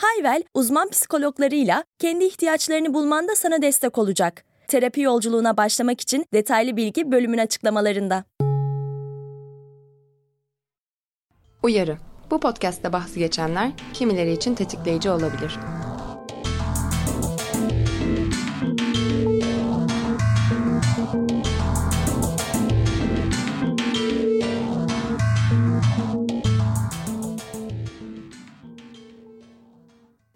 Hayvel, uzman psikologlarıyla kendi ihtiyaçlarını bulmanda sana destek olacak. Terapi yolculuğuna başlamak için detaylı bilgi bölümün açıklamalarında. Uyarı. Bu podcast'te bahsi geçenler kimileri için tetikleyici olabilir.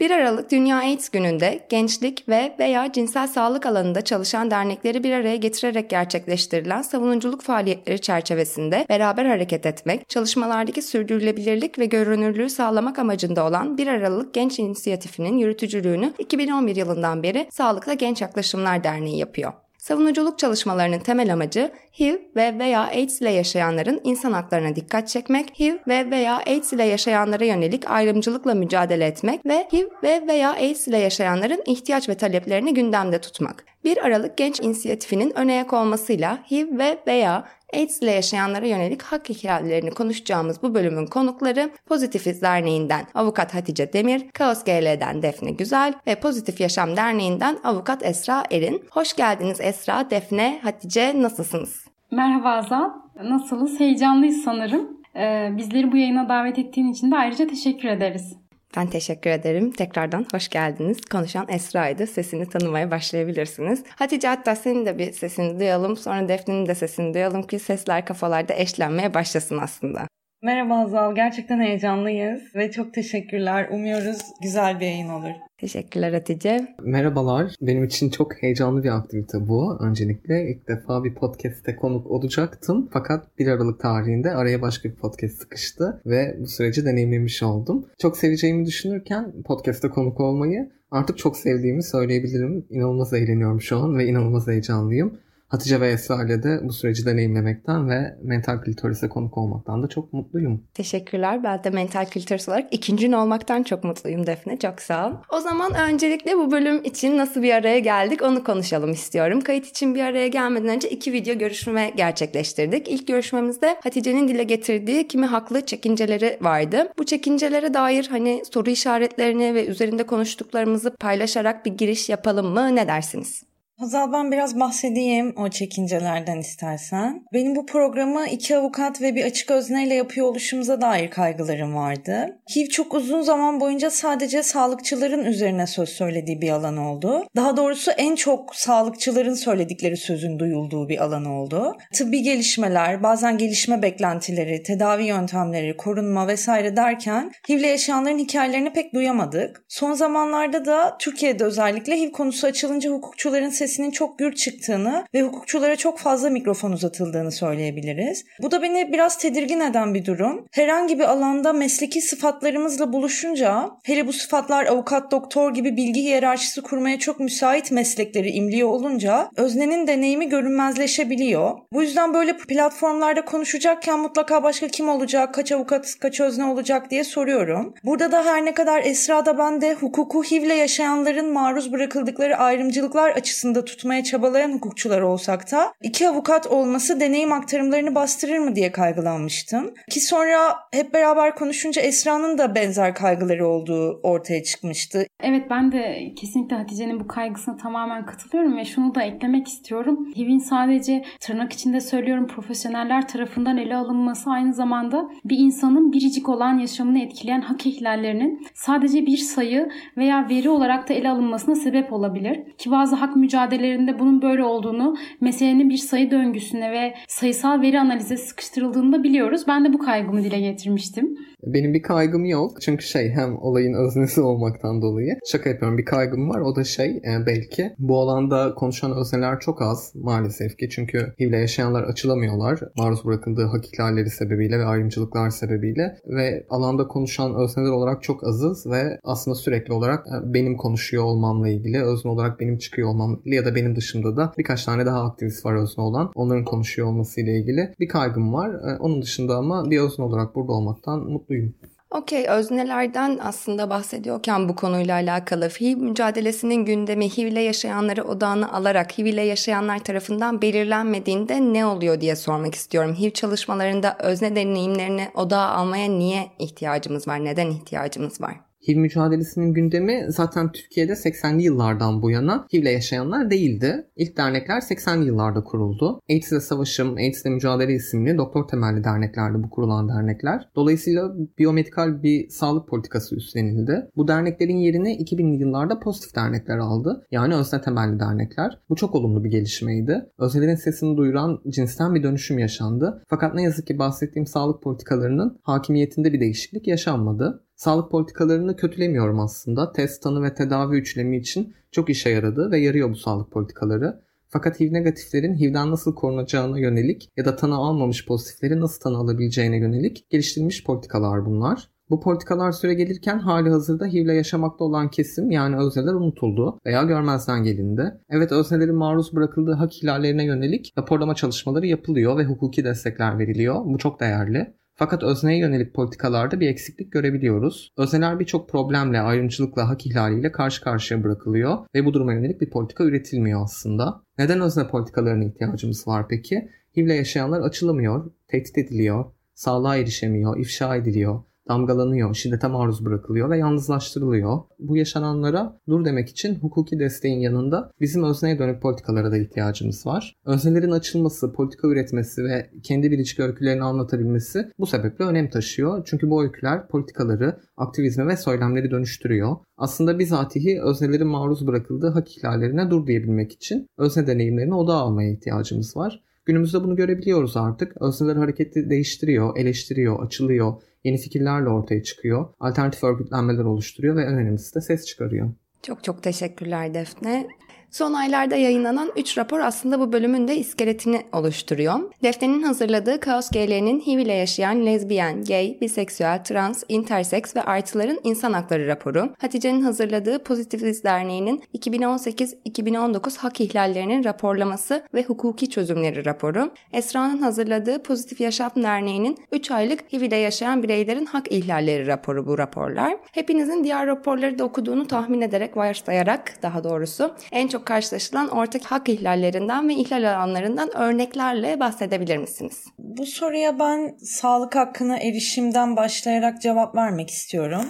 Bir Aralık Dünya AIDS Günü'nde gençlik ve veya cinsel sağlık alanında çalışan dernekleri bir araya getirerek gerçekleştirilen savunuculuk faaliyetleri çerçevesinde beraber hareket etmek, çalışmalardaki sürdürülebilirlik ve görünürlüğü sağlamak amacında olan Bir Aralık Genç İnisiyatifi'nin yürütücülüğünü 2011 yılından beri Sağlıkla Genç Yaklaşımlar Derneği yapıyor. Savunuculuk çalışmalarının temel amacı HIV ve veya AIDS ile yaşayanların insan haklarına dikkat çekmek, HIV ve veya AIDS ile yaşayanlara yönelik ayrımcılıkla mücadele etmek ve HIV ve veya AIDS ile yaşayanların ihtiyaç ve taleplerini gündemde tutmak. 1 Aralık Genç İnisiyatifinin önayak olmasıyla HIV ve veya AIDS ile yaşayanlara yönelik hak hikayelerini konuşacağımız bu bölümün konukları Pozitifiz Derneği'nden Avukat Hatice Demir, Kaos GL'den Defne Güzel ve Pozitif Yaşam Derneği'nden Avukat Esra Erin. Hoş geldiniz Esra, Defne, Hatice nasılsınız? Merhaba Azal, nasılsınız? Heyecanlıyız sanırım. Ee, bizleri bu yayına davet ettiğin için de ayrıca teşekkür ederiz. Ben teşekkür ederim. Tekrardan hoş geldiniz. Konuşan Esra'ydı. Sesini tanımaya başlayabilirsiniz. Hatice hatta senin de bir sesini duyalım. Sonra Defne'nin de sesini duyalım ki sesler kafalarda eşlenmeye başlasın aslında. Merhaba Azal. Gerçekten heyecanlıyız ve çok teşekkürler. Umuyoruz güzel bir yayın olur. Teşekkürler Hatice. Merhabalar. Benim için çok heyecanlı bir aktivite bu. Öncelikle ilk defa bir podcast'te konuk olacaktım. Fakat 1 Aralık tarihinde araya başka bir podcast sıkıştı ve bu süreci deneyimlemiş oldum. Çok seveceğimi düşünürken podcast'te konuk olmayı artık çok sevdiğimi söyleyebilirim. İnanılmaz eğleniyorum şu an ve inanılmaz heyecanlıyım. Hatice ve Esra ile de bu süreci deneyimlemekten ve mental klitoris'e konuk olmaktan da çok mutluyum. Teşekkürler. Ben de mental klitoris olarak ikincin olmaktan çok mutluyum Defne. Çok sağ ol. O zaman öncelikle bu bölüm için nasıl bir araya geldik onu konuşalım istiyorum. Kayıt için bir araya gelmeden önce iki video görüşme gerçekleştirdik. İlk görüşmemizde Hatice'nin dile getirdiği kimi haklı çekinceleri vardı. Bu çekincelere dair hani soru işaretlerini ve üzerinde konuştuklarımızı paylaşarak bir giriş yapalım mı? Ne dersiniz? Hazal ben biraz bahsedeyim o çekincelerden istersen. Benim bu programı iki avukat ve bir açık özneyle yapıyor oluşumuza dair kaygılarım vardı. HIV çok uzun zaman boyunca sadece sağlıkçıların üzerine söz söylediği bir alan oldu. Daha doğrusu en çok sağlıkçıların söyledikleri sözün duyulduğu bir alan oldu. Tıbbi gelişmeler, bazen gelişme beklentileri, tedavi yöntemleri, korunma vesaire derken HIV'le yaşayanların hikayelerini pek duyamadık. Son zamanlarda da Türkiye'de özellikle HIV konusu açılınca hukukçuların sesi sesinin çok gür çıktığını ve hukukçulara çok fazla mikrofon uzatıldığını söyleyebiliriz. Bu da beni biraz tedirgin eden bir durum. Herhangi bir alanda mesleki sıfatlarımızla buluşunca, hele bu sıfatlar avukat, doktor gibi bilgi hiyerarşisi kurmaya çok müsait meslekleri imliyor olunca öznenin deneyimi görünmezleşebiliyor. Bu yüzden böyle platformlarda konuşacakken mutlaka başka kim olacak, kaç avukat, kaç özne olacak diye soruyorum. Burada da her ne kadar Esra'da ben de hukuku HIV'le yaşayanların maruz bırakıldıkları ayrımcılıklar açısında tutmaya çabalayan hukukçular olsak da iki avukat olması deneyim aktarımlarını bastırır mı diye kaygılanmıştım. Ki sonra hep beraber konuşunca Esra'nın da benzer kaygıları olduğu ortaya çıkmıştı. Evet ben de kesinlikle Hatice'nin bu kaygısına tamamen katılıyorum ve şunu da eklemek istiyorum. HIV'in sadece tırnak içinde söylüyorum profesyoneller tarafından ele alınması aynı zamanda bir insanın biricik olan yaşamını etkileyen hak ihlallerinin sadece bir sayı veya veri olarak da ele alınmasına sebep olabilir. Ki bazı hak mücadelelerinde bunun böyle olduğunu, meselenin bir sayı döngüsüne ve sayısal veri analize sıkıştırıldığını da biliyoruz. Ben de bu kaygımı dile getirmiştim. Benim bir kaygım yok. Çünkü şey hem olayın öznesi olmaktan dolayı. Şaka yapıyorum bir kaygım var. O da şey e, belki bu alanda konuşan özneler çok az maalesef ki. Çünkü HIV'le yaşayanlar açılamıyorlar. Maruz bırakıldığı hak ihlalleri sebebiyle ve ayrımcılıklar sebebiyle. Ve alanda konuşan özneler olarak çok azız ve aslında sürekli olarak e, benim konuşuyor olmamla ilgili, özne olarak benim çıkıyor olmamla ya da benim dışımda da birkaç tane daha aktivist var özne olan. Onların konuşuyor olmasıyla ilgili bir kaygım var. Ee, onun dışında ama bir özne olarak burada olmaktan mutluyum. Okey, öznelerden aslında bahsediyorken bu konuyla alakalı HIV mücadelesinin gündemi HIV ile yaşayanları odağına alarak HIV ile yaşayanlar tarafından belirlenmediğinde ne oluyor diye sormak istiyorum. HIV çalışmalarında özne deneyimlerini odağa almaya niye ihtiyacımız var, neden ihtiyacımız var? HIV mücadelesinin gündemi zaten Türkiye'de 80'li yıllardan bu yana HIV ile yaşayanlar değildi. İlk dernekler 80'li yıllarda kuruldu. AIDS ile Savaşım, AIDS ile Mücadele isimli doktor temelli derneklerdi bu kurulan dernekler. Dolayısıyla biyomedikal bir sağlık politikası üstlenildi. Bu derneklerin yerini 2000'li yıllarda pozitif dernekler aldı. Yani özne temelli dernekler. Bu çok olumlu bir gelişmeydi. Öznelerin sesini duyuran cinsten bir dönüşüm yaşandı. Fakat ne yazık ki bahsettiğim sağlık politikalarının hakimiyetinde bir değişiklik yaşanmadı. Sağlık politikalarını kötülemiyorum aslında. Test, tanı ve tedavi üçlemi için çok işe yaradı ve yarıyor bu sağlık politikaları. Fakat HIV negatiflerin HIV'den nasıl korunacağına yönelik ya da tanı almamış pozitiflerin nasıl tanı alabileceğine yönelik geliştirilmiş politikalar bunlar. Bu politikalar süre gelirken hali hazırda HIV ile yaşamakta olan kesim yani özneler unutuldu veya görmezden gelindi. Evet öznelerin maruz bırakıldığı hak ihlallerine yönelik raporlama çalışmaları yapılıyor ve hukuki destekler veriliyor. Bu çok değerli. Fakat özneye yönelik politikalarda bir eksiklik görebiliyoruz. Özneler birçok problemle, ayrımcılıkla, hak ihlaliyle karşı karşıya bırakılıyor ve bu duruma yönelik bir politika üretilmiyor aslında. Neden özne politikalarına ihtiyacımız var peki? HIV'le yaşayanlar açılamıyor, tehdit ediliyor, sağlığa erişemiyor, ifşa ediliyor damgalanıyor, şiddete maruz bırakılıyor ve yalnızlaştırılıyor. Bu yaşananlara dur demek için hukuki desteğin yanında bizim özneye dönük politikalara da ihtiyacımız var. Öznelerin açılması, politika üretmesi ve kendi biricik öykülerini anlatabilmesi bu sebeple önem taşıyor. Çünkü bu öyküler politikaları, aktivizme ve söylemleri dönüştürüyor. Aslında bizatihi öznelerin maruz bırakıldığı hak ihlallerine dur diyebilmek için özne deneyimlerini odağa almaya ihtiyacımız var. Günümüzde bunu görebiliyoruz artık. Özneler hareketi değiştiriyor, eleştiriyor, açılıyor, yeni fikirlerle ortaya çıkıyor. Alternatif örgütlenmeler oluşturuyor ve en önemlisi de ses çıkarıyor. Çok çok teşekkürler Defne. Son aylarda yayınlanan 3 rapor aslında bu bölümün de iskeletini oluşturuyor. Defne'nin hazırladığı Kaos GL'nin HIV ile yaşayan lezbiyen, gay, biseksüel, trans, interseks ve artıların insan hakları raporu, Hatice'nin hazırladığı Pozitivist Derneği'nin 2018-2019 hak ihlallerinin raporlaması ve hukuki çözümleri raporu, Esra'nın hazırladığı Pozitif Yaşam Derneği'nin 3 aylık HIV ile yaşayan bireylerin hak ihlalleri raporu bu raporlar. Hepinizin diğer raporları da okuduğunu tahmin ederek, varsayarak daha doğrusu en çok karşılaşılan ortak hak ihlallerinden ve ihlal alanlarından örneklerle bahsedebilir misiniz? Bu soruya ben sağlık hakkına erişimden başlayarak cevap vermek istiyorum.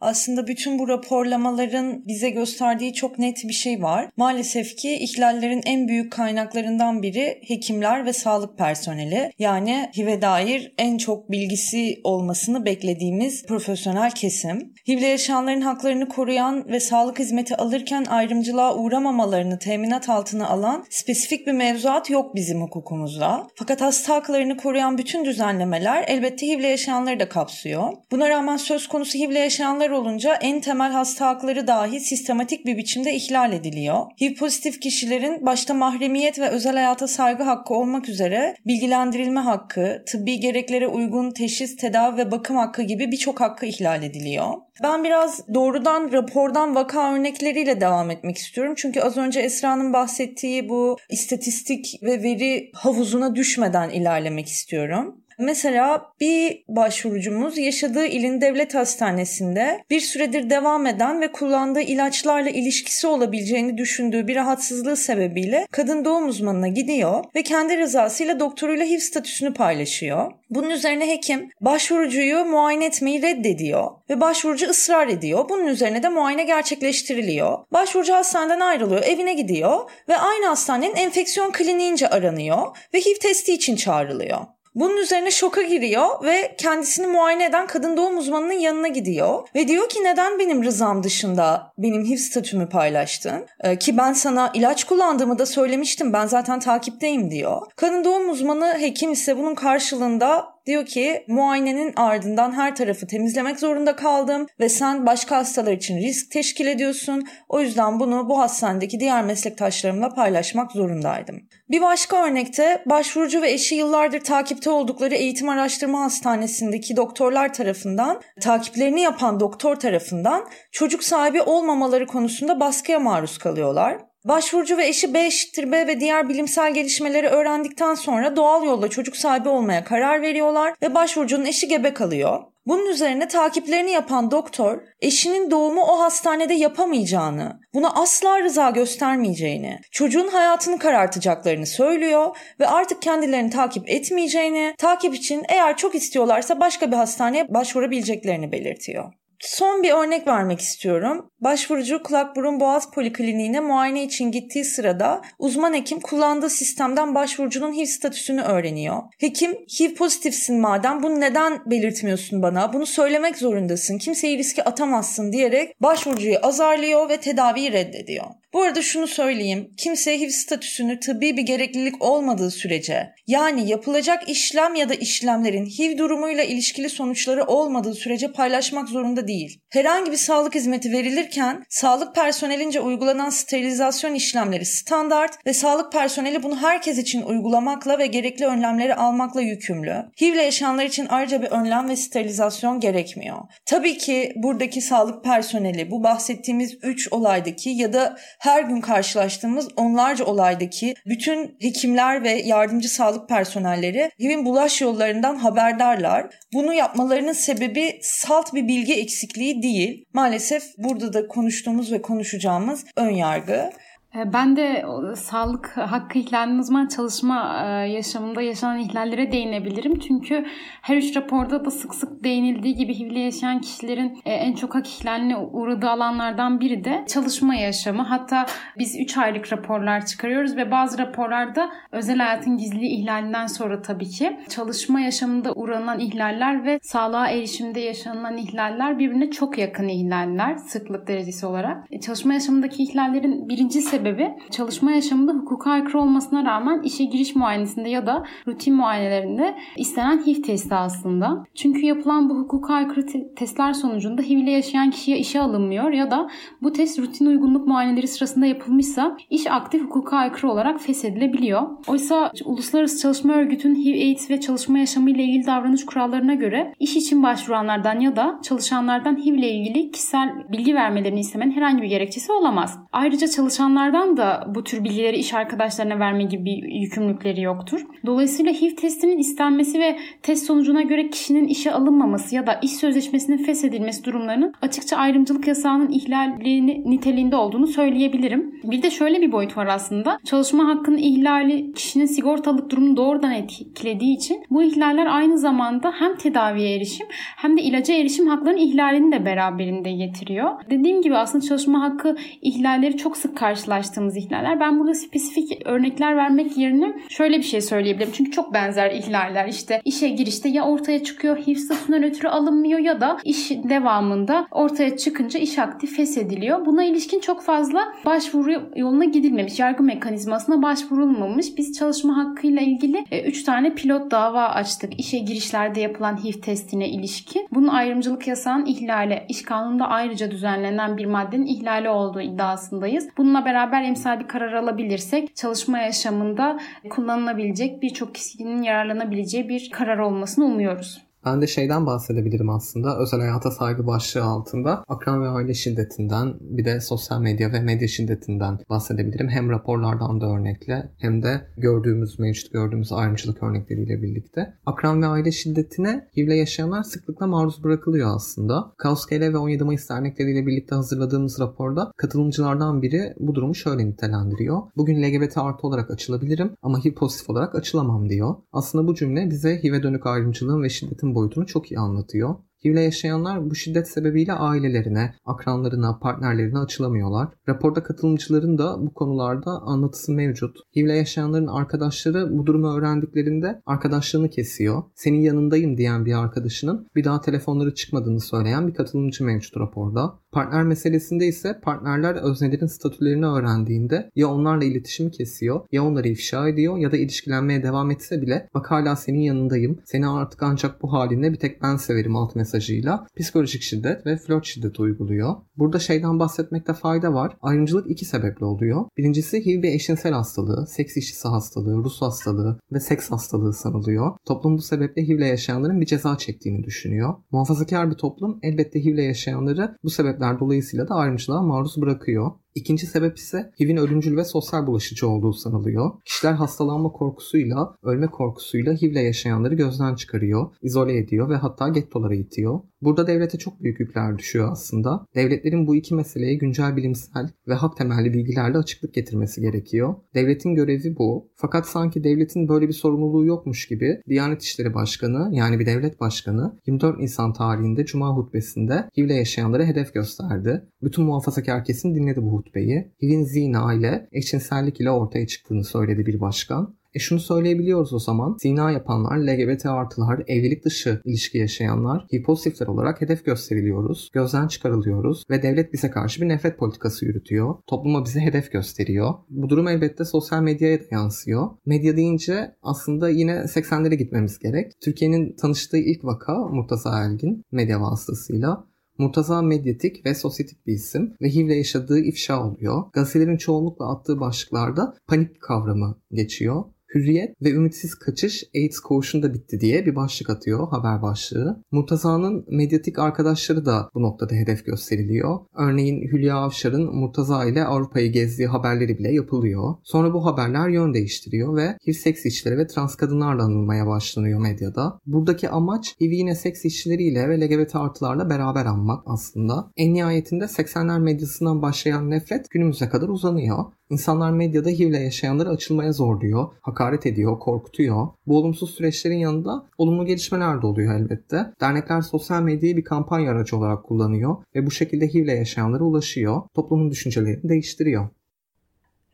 Aslında bütün bu raporlamaların bize gösterdiği çok net bir şey var. Maalesef ki ihlallerin en büyük kaynaklarından biri hekimler ve sağlık personeli. Yani HIV'e dair en çok bilgisi olmasını beklediğimiz profesyonel kesim. HIV'le yaşayanların haklarını koruyan ve sağlık hizmeti alırken ayrımcılığa uğramamalarını teminat altına alan spesifik bir mevzuat yok bizim hukukumuzda. Fakat hasta haklarını koruyan bütün düzenlemeler elbette HIV'le yaşayanları da kapsıyor. Buna rağmen söz konusu HIV'le yaşayanlar olunca en temel hasta hakları dahi sistematik bir biçimde ihlal ediliyor. HIV pozitif kişilerin başta mahremiyet ve özel hayata saygı hakkı olmak üzere bilgilendirilme hakkı, tıbbi gereklere uygun teşhis, tedavi ve bakım hakkı gibi birçok hakkı ihlal ediliyor. Ben biraz doğrudan rapordan vaka örnekleriyle devam etmek istiyorum. Çünkü az önce Esra'nın bahsettiği bu istatistik ve veri havuzuna düşmeden ilerlemek istiyorum. Mesela bir başvurucumuz yaşadığı ilin devlet hastanesinde bir süredir devam eden ve kullandığı ilaçlarla ilişkisi olabileceğini düşündüğü bir rahatsızlığı sebebiyle kadın doğum uzmanına gidiyor ve kendi rızasıyla doktoruyla HIV statüsünü paylaşıyor. Bunun üzerine hekim başvurucuyu muayene etmeyi reddediyor ve başvurucu ısrar ediyor. Bunun üzerine de muayene gerçekleştiriliyor. Başvurucu hastaneden ayrılıyor, evine gidiyor ve aynı hastanenin enfeksiyon kliniğince aranıyor ve HIV testi için çağrılıyor. Bunun üzerine şoka giriyor ve kendisini muayene eden kadın doğum uzmanının yanına gidiyor. Ve diyor ki neden benim rızam dışında benim HIV statümü paylaştın? Ee, ki ben sana ilaç kullandığımı da söylemiştim ben zaten takipteyim diyor. Kadın doğum uzmanı hekim ise bunun karşılığında Diyor ki muayenenin ardından her tarafı temizlemek zorunda kaldım ve sen başka hastalar için risk teşkil ediyorsun. O yüzden bunu bu hastanedeki diğer meslektaşlarımla paylaşmak zorundaydım. Bir başka örnekte başvurucu ve eşi yıllardır takipte oldukları eğitim araştırma hastanesindeki doktorlar tarafından, takiplerini yapan doktor tarafından çocuk sahibi olmamaları konusunda baskıya maruz kalıyorlar. Başvurucu ve eşi B eşittir B ve diğer bilimsel gelişmeleri öğrendikten sonra doğal yolla çocuk sahibi olmaya karar veriyorlar ve başvurucunun eşi gebe kalıyor. Bunun üzerine takiplerini yapan doktor eşinin doğumu o hastanede yapamayacağını, buna asla rıza göstermeyeceğini, çocuğun hayatını karartacaklarını söylüyor ve artık kendilerini takip etmeyeceğini, takip için eğer çok istiyorlarsa başka bir hastaneye başvurabileceklerini belirtiyor. Son bir örnek vermek istiyorum. Başvurucu kulak burun boğaz polikliniğine muayene için gittiği sırada uzman hekim kullandığı sistemden başvurucunun HIV statüsünü öğreniyor. Hekim HIV pozitifsin madem bunu neden belirtmiyorsun bana? Bunu söylemek zorundasın. Kimseyi riske atamazsın diyerek başvurucuyu azarlıyor ve tedaviyi reddediyor. Bu arada şunu söyleyeyim. Kimse HIV statüsünü tıbbi bir gereklilik olmadığı sürece yani yapılacak işlem ya da işlemlerin HIV durumuyla ilişkili sonuçları olmadığı sürece paylaşmak zorunda değil. Herhangi bir sağlık hizmeti verilirken sağlık personelince uygulanan sterilizasyon işlemleri standart ve sağlık personeli bunu herkes için uygulamakla ve gerekli önlemleri almakla yükümlü. HIV ile yaşayanlar için ayrıca bir önlem ve sterilizasyon gerekmiyor. Tabii ki buradaki sağlık personeli bu bahsettiğimiz 3 olaydaki ya da her gün karşılaştığımız onlarca olaydaki bütün hekimler ve yardımcı sağlık personelleri HIV'in bulaş yollarından haberdarlar. Bunu yapmalarının sebebi salt bir bilgi eksikliği değil. Maalesef burada da konuştuğumuz ve konuşacağımız ön yargı. E, ben de sağlık hakkı ihlalinden uzman çalışma e, yaşamında yaşanan ihlallere değinebilirim. Çünkü her üç raporda da sık sık değinildiği gibi HIV'li yaşayan kişilerin e, en çok hak ihlaline uğradığı alanlardan biri de çalışma yaşamı. Hatta biz 3 aylık raporlar çıkarıyoruz ve bazı raporlarda özel hayatın gizliliği ihlalinden sonra tabii ki çalışma yaşamında uğranan ihlaller ve sağlığa erişimde yaşanılan ihlaller birbirine çok yakın ihlaller sıklık derecesi olarak. Çalışma yaşamındaki ihlallerin birinci sebebi sebebi çalışma yaşamında hukuka aykırı olmasına rağmen işe giriş muayenesinde ya da rutin muayenelerinde istenen HIV testi aslında. Çünkü yapılan bu hukuka aykırı te- testler sonucunda HIV ile yaşayan kişiye işe alınmıyor ya da bu test rutin uygunluk muayeneleri sırasında yapılmışsa iş aktif hukuka aykırı olarak feshedilebiliyor. Oysa Uluslararası Çalışma Örgütü'nün HIV, AIDS ve çalışma yaşamı ile ilgili davranış kurallarına göre iş için başvuranlardan ya da çalışanlardan HIV ile ilgili kişisel bilgi vermelerini istemenin herhangi bir gerekçesi olamaz. Ayrıca çalışanlar çalışanlardan da bu tür bilgileri iş arkadaşlarına verme gibi bir yükümlülükleri yoktur. Dolayısıyla HIV testinin istenmesi ve test sonucuna göre kişinin işe alınmaması ya da iş sözleşmesinin feshedilmesi durumlarının açıkça ayrımcılık yasağının ihlali niteliğinde olduğunu söyleyebilirim. Bir de şöyle bir boyut var aslında. Çalışma hakkının ihlali kişinin sigortalık durumunu doğrudan etkilediği için bu ihlaller aynı zamanda hem tedaviye erişim hem de ilaca erişim haklarının ihlalini de beraberinde getiriyor. Dediğim gibi aslında çalışma hakkı ihlalleri çok sık karşılaştırıyoruz karşılaştığımız ihlaller. Ben burada spesifik örnekler vermek yerine şöyle bir şey söyleyebilirim. Çünkü çok benzer ihlaller. İşte işe girişte ya ortaya çıkıyor HIV statüsünden ötürü alınmıyor ya da iş devamında ortaya çıkınca iş aktif feshediliyor. Buna ilişkin çok fazla başvuru yoluna gidilmemiş. Yargı mekanizmasına başvurulmamış. Biz çalışma hakkıyla ilgili 3 e, tane pilot dava açtık. İşe girişlerde yapılan HIV testine ilişkin. Bunun ayrımcılık yasağının ihlali, iş kanununda ayrıca düzenlenen bir maddenin ihlali olduğu iddiasındayız. Bununla beraber beraber emsal bir karar alabilirsek çalışma yaşamında kullanılabilecek birçok kişinin yararlanabileceği bir karar olmasını umuyoruz. Ben de şeyden bahsedebilirim aslında. Özel hayata saygı başlığı altında akran ve aile şiddetinden bir de sosyal medya ve medya şiddetinden bahsedebilirim. Hem raporlardan da örnekle hem de gördüğümüz, mevcut gördüğümüz ayrımcılık örnekleriyle birlikte. Akran ve aile şiddetine HIV'le yaşayanlar sıklıkla maruz bırakılıyor aslında. KSKL ve 17 Mayıs dernekleriyle birlikte hazırladığımız raporda katılımcılardan biri bu durumu şöyle nitelendiriyor. Bugün LGBT artı olarak açılabilirim ama HIV pozitif olarak açılamam diyor. Aslında bu cümle bize HIV'e dönük ayrımcılığın ve şiddetin boyutunu çok iyi anlatıyor. HIV'le yaşayanlar bu şiddet sebebiyle ailelerine, akranlarına, partnerlerine açılamıyorlar. Raporda katılımcıların da bu konularda anlatısı mevcut. HIV'le yaşayanların arkadaşları bu durumu öğrendiklerinde arkadaşlığını kesiyor. Senin yanındayım diyen bir arkadaşının bir daha telefonları çıkmadığını söyleyen bir katılımcı mevcut raporda. Partner meselesinde ise partnerler öznelerin statülerini öğrendiğinde ya onlarla iletişimi kesiyor ya onları ifşa ediyor ya da ilişkilenmeye devam etse bile bak hala senin yanındayım. Seni artık ancak bu halinle bir tek ben severim alt mesajıyla psikolojik şiddet ve flört şiddeti uyguluyor. Burada şeyden bahsetmekte fayda var. Ayrımcılık iki sebeple oluyor. Birincisi HIV bir eşcinsel hastalığı, seks işçisi hastalığı, Rus hastalığı ve seks hastalığı sanılıyor. Toplum bu sebeple HIV'le yaşayanların bir ceza çektiğini düşünüyor. Muhafazakar bir toplum elbette HIV'le yaşayanları bu sebepler dolayısıyla da ayrımcılığa maruz bırakıyor. İkinci sebep ise HIV'in ölümcül ve sosyal bulaşıcı olduğu sanılıyor. Kişiler hastalanma korkusuyla, ölme korkusuyla HIV'le yaşayanları gözden çıkarıyor, izole ediyor ve hatta gettolara itiyor. Burada devlete çok büyük yükler düşüyor aslında. Devletlerin bu iki meseleye güncel bilimsel ve hak temelli bilgilerle açıklık getirmesi gerekiyor. Devletin görevi bu. Fakat sanki devletin böyle bir sorumluluğu yokmuş gibi Diyanet İşleri Başkanı yani bir devlet başkanı 24 Nisan tarihinde Cuma hutbesinde HIV'le yaşayanlara hedef gösterdi. Bütün muhafazakar kesim dinledi bu hutbeyi. HIV'in zina ile eşcinsellik ile ortaya çıktığını söyledi bir başkan. E şunu söyleyebiliyoruz o zaman. Zina yapanlar, LGBT artılar, evlilik dışı ilişki yaşayanlar, hipozitifler olarak hedef gösteriliyoruz, gözden çıkarılıyoruz ve devlet bize karşı bir nefret politikası yürütüyor. Topluma bize hedef gösteriyor. Bu durum elbette sosyal medyaya da yansıyor. Medya deyince aslında yine 80'lere gitmemiz gerek. Türkiye'nin tanıştığı ilk vaka Murtaza Elgin medya vasıtasıyla. Murtaza medyatik ve sosyetik bir isim ve HIV'le yaşadığı ifşa oluyor. Gazetelerin çoğunlukla attığı başlıklarda panik kavramı geçiyor. Hürriyet ve ümitsiz kaçış AIDS koğuşunda bitti diye bir başlık atıyor haber başlığı. Murtaza'nın medyatik arkadaşları da bu noktada hedef gösteriliyor. Örneğin Hülya Avşar'ın Murtaza ile Avrupa'yı gezdiği haberleri bile yapılıyor. Sonra bu haberler yön değiştiriyor ve HIV seks işçileri ve trans kadınlarla anılmaya başlanıyor medyada. Buradaki amaç HIV yine seks işçileriyle ve LGBT artılarla beraber anmak aslında. En nihayetinde 80'ler medyasından başlayan nefret günümüze kadar uzanıyor. İnsanlar medyada HIV'le yaşayanları açılmaya zorluyor, hakaret ediyor, korkutuyor. Bu olumsuz süreçlerin yanında olumlu gelişmeler de oluyor elbette. Dernekler sosyal medyayı bir kampanya aracı olarak kullanıyor ve bu şekilde HIV'le yaşayanlara ulaşıyor, toplumun düşüncelerini değiştiriyor.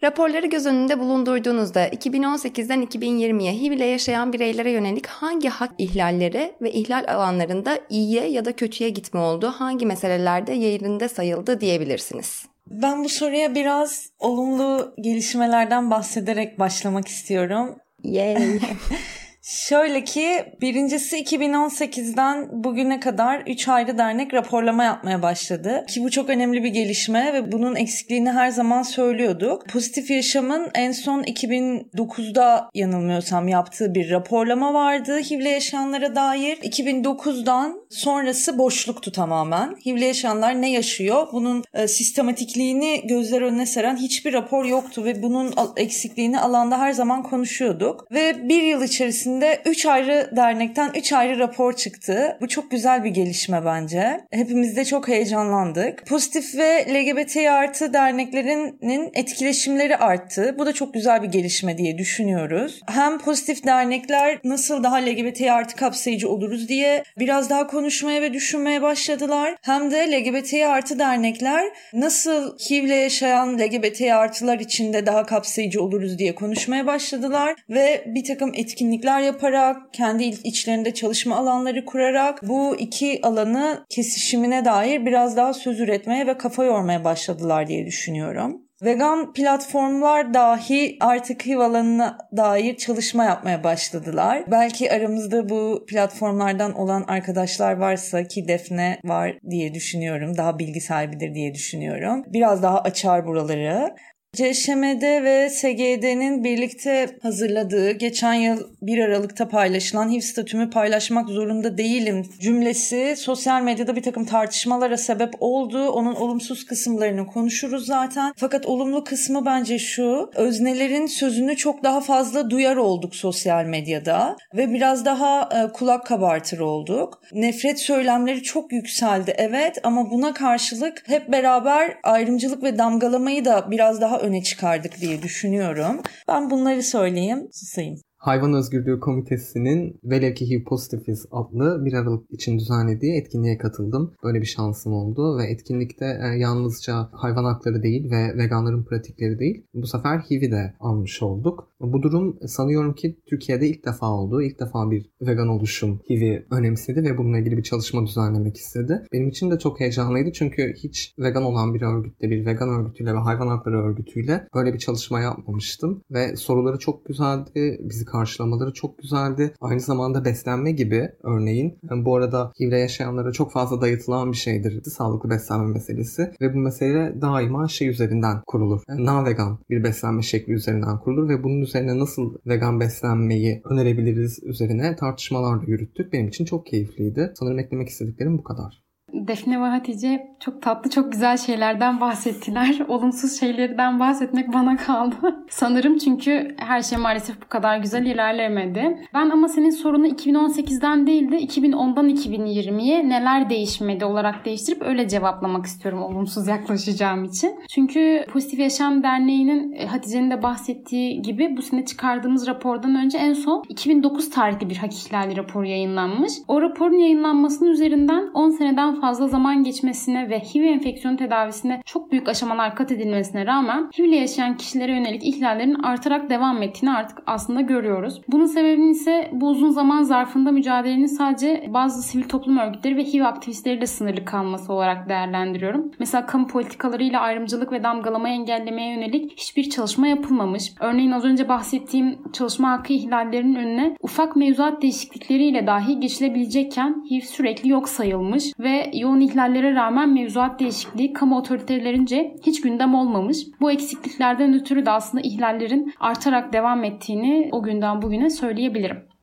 Raporları göz önünde bulundurduğunuzda 2018'den 2020'ye HIV ile yaşayan bireylere yönelik hangi hak ihlalleri ve ihlal alanlarında iyiye ya da kötüye gitme oldu, hangi meselelerde yerinde sayıldı diyebilirsiniz? Ben bu soruya biraz olumlu gelişmelerden bahsederek başlamak istiyorum. Yay. Şöyle ki birincisi 2018'den bugüne kadar 3 ayrı dernek raporlama yapmaya başladı. Ki bu çok önemli bir gelişme ve bunun eksikliğini her zaman söylüyorduk. Pozitif Yaşam'ın en son 2009'da yanılmıyorsam yaptığı bir raporlama vardı HIV'le yaşayanlara dair. 2009'dan sonrası boşluktu tamamen. HIV'le yaşayanlar ne yaşıyor? Bunun e, sistematikliğini gözler önüne seren hiçbir rapor yoktu ve bunun eksikliğini alanda her zaman konuşuyorduk. Ve bir yıl içerisinde içinde 3 ayrı dernekten 3 ayrı rapor çıktı. Bu çok güzel bir gelişme bence. Hepimiz de çok heyecanlandık. Pozitif ve LGBT artı derneklerinin etkileşimleri arttı. Bu da çok güzel bir gelişme diye düşünüyoruz. Hem pozitif dernekler nasıl daha LGBT artı kapsayıcı oluruz diye biraz daha konuşmaya ve düşünmeye başladılar. Hem de LGBT artı dernekler nasıl HIV'le yaşayan LGBT artılar içinde daha kapsayıcı oluruz diye konuşmaya başladılar ve bir takım etkinlikler yaparak, kendi içlerinde çalışma alanları kurarak bu iki alanı kesişimine dair biraz daha söz üretmeye ve kafa yormaya başladılar diye düşünüyorum. Vegan platformlar dahi artık HIV alanına dair çalışma yapmaya başladılar. Belki aramızda bu platformlardan olan arkadaşlar varsa ki Defne var diye düşünüyorum. Daha bilgi sahibidir diye düşünüyorum. Biraz daha açar buraları. CŞMD ve SGD'nin birlikte hazırladığı geçen yıl 1 Aralık'ta paylaşılan HIV statümü paylaşmak zorunda değilim cümlesi sosyal medyada bir takım tartışmalara sebep oldu. Onun olumsuz kısımlarını konuşuruz zaten. Fakat olumlu kısmı bence şu. Öznelerin sözünü çok daha fazla duyar olduk sosyal medyada ve biraz daha e, kulak kabartır olduk. Nefret söylemleri çok yükseldi evet ama buna karşılık hep beraber ayrımcılık ve damgalamayı da biraz daha öne çıkardık diye düşünüyorum. Ben bunları söyleyeyim, susayım. Hayvan Özgürlüğü Komitesi'nin Velev ki HIV Pozitifiz adlı bir Aralık için düzenlediği etkinliğe katıldım. Böyle bir şansım oldu ve etkinlikte e, yalnızca hayvan hakları değil ve veganların pratikleri değil bu sefer HIV'i de almış olduk. Bu durum sanıyorum ki Türkiye'de ilk defa oldu. İlk defa bir vegan oluşum HIV'i önemsedi ve bununla ilgili bir çalışma düzenlemek istedi. Benim için de çok heyecanlıydı çünkü hiç vegan olan bir örgütle, bir vegan örgütüyle ve hayvan hakları örgütüyle böyle bir çalışma yapmamıştım. Ve soruları çok güzeldi. Bizi karşılamaları çok güzeldi. Aynı zamanda beslenme gibi örneğin bu arada HIV'le yaşayanlara çok fazla dayatılan bir şeydir. Sağlıklı beslenme meselesi ve bu mesele daima şey üzerinden kurulur. Yani na-vegan bir beslenme şekli üzerinden kurulur ve bunun üzerine nasıl vegan beslenmeyi önerebiliriz üzerine tartışmalar da yürüttük. Benim için çok keyifliydi. Sanırım eklemek istediklerim bu kadar. Defne ve Hatice çok tatlı, çok güzel şeylerden bahsettiler. Olumsuz şeylerden bahsetmek bana kaldı. Sanırım çünkü her şey maalesef bu kadar güzel ilerlemedi. Ben ama senin sorunu 2018'den değil de 2010'dan 2020'ye neler değişmedi olarak değiştirip öyle cevaplamak istiyorum olumsuz yaklaşacağım için. Çünkü Pozitif Yaşam Derneği'nin e, Hatice'nin de bahsettiği gibi bu sene çıkardığımız rapordan önce en son 2009 tarihli bir hak ihlali raporu yayınlanmış. O raporun yayınlanmasının üzerinden 10 seneden fazla zaman geçmesine ve HIV enfeksiyonu tedavisine çok büyük aşamalar kat edilmesine rağmen HIV ile yaşayan kişilere yönelik ihlallerin artarak devam ettiğini artık aslında görüyoruz. Bunun sebebini ise bu uzun zaman zarfında mücadelenin sadece bazı sivil toplum örgütleri ve HIV aktivistleriyle sınırlı kalması olarak değerlendiriyorum. Mesela kamu politikalarıyla ayrımcılık ve damgalamayı engellemeye yönelik hiçbir çalışma yapılmamış. Örneğin az önce bahsettiğim çalışma hakkı ihlallerinin önüne ufak mevzuat değişiklikleriyle dahi geçilebilecekken HIV sürekli yok sayılmış ve yoğun ihlallere rağmen mevzuat değişikliği kamu otoritelerince hiç gündem olmamış. Bu eksikliklerden ötürü de aslında ihlallerin artarak devam ettiğini o günden bugüne söyleyebilirim.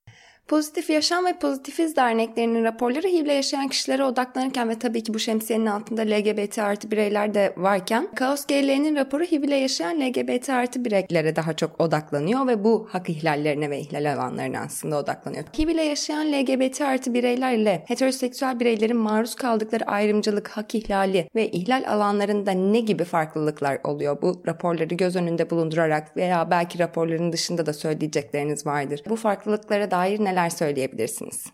Pozitif Yaşam ve Pozitifiz derneklerinin raporları HIV ile yaşayan kişilere odaklanırken ve tabii ki bu şemsiyenin altında LGBT artı bireyler de varken Kaos GL'nin raporu HIV ile yaşayan LGBT artı bireylere daha çok odaklanıyor ve bu hak ihlallerine ve ihlal alanlarına aslında odaklanıyor. HIV ile yaşayan LGBT artı bireyler ile heteroseksüel bireylerin maruz kaldıkları ayrımcılık, hak ihlali ve ihlal alanlarında ne gibi farklılıklar oluyor? Bu raporları göz önünde bulundurarak veya belki raporların dışında da söyleyecekleriniz vardır. Bu farklılıklara dair neler neler söyleyebilirsiniz?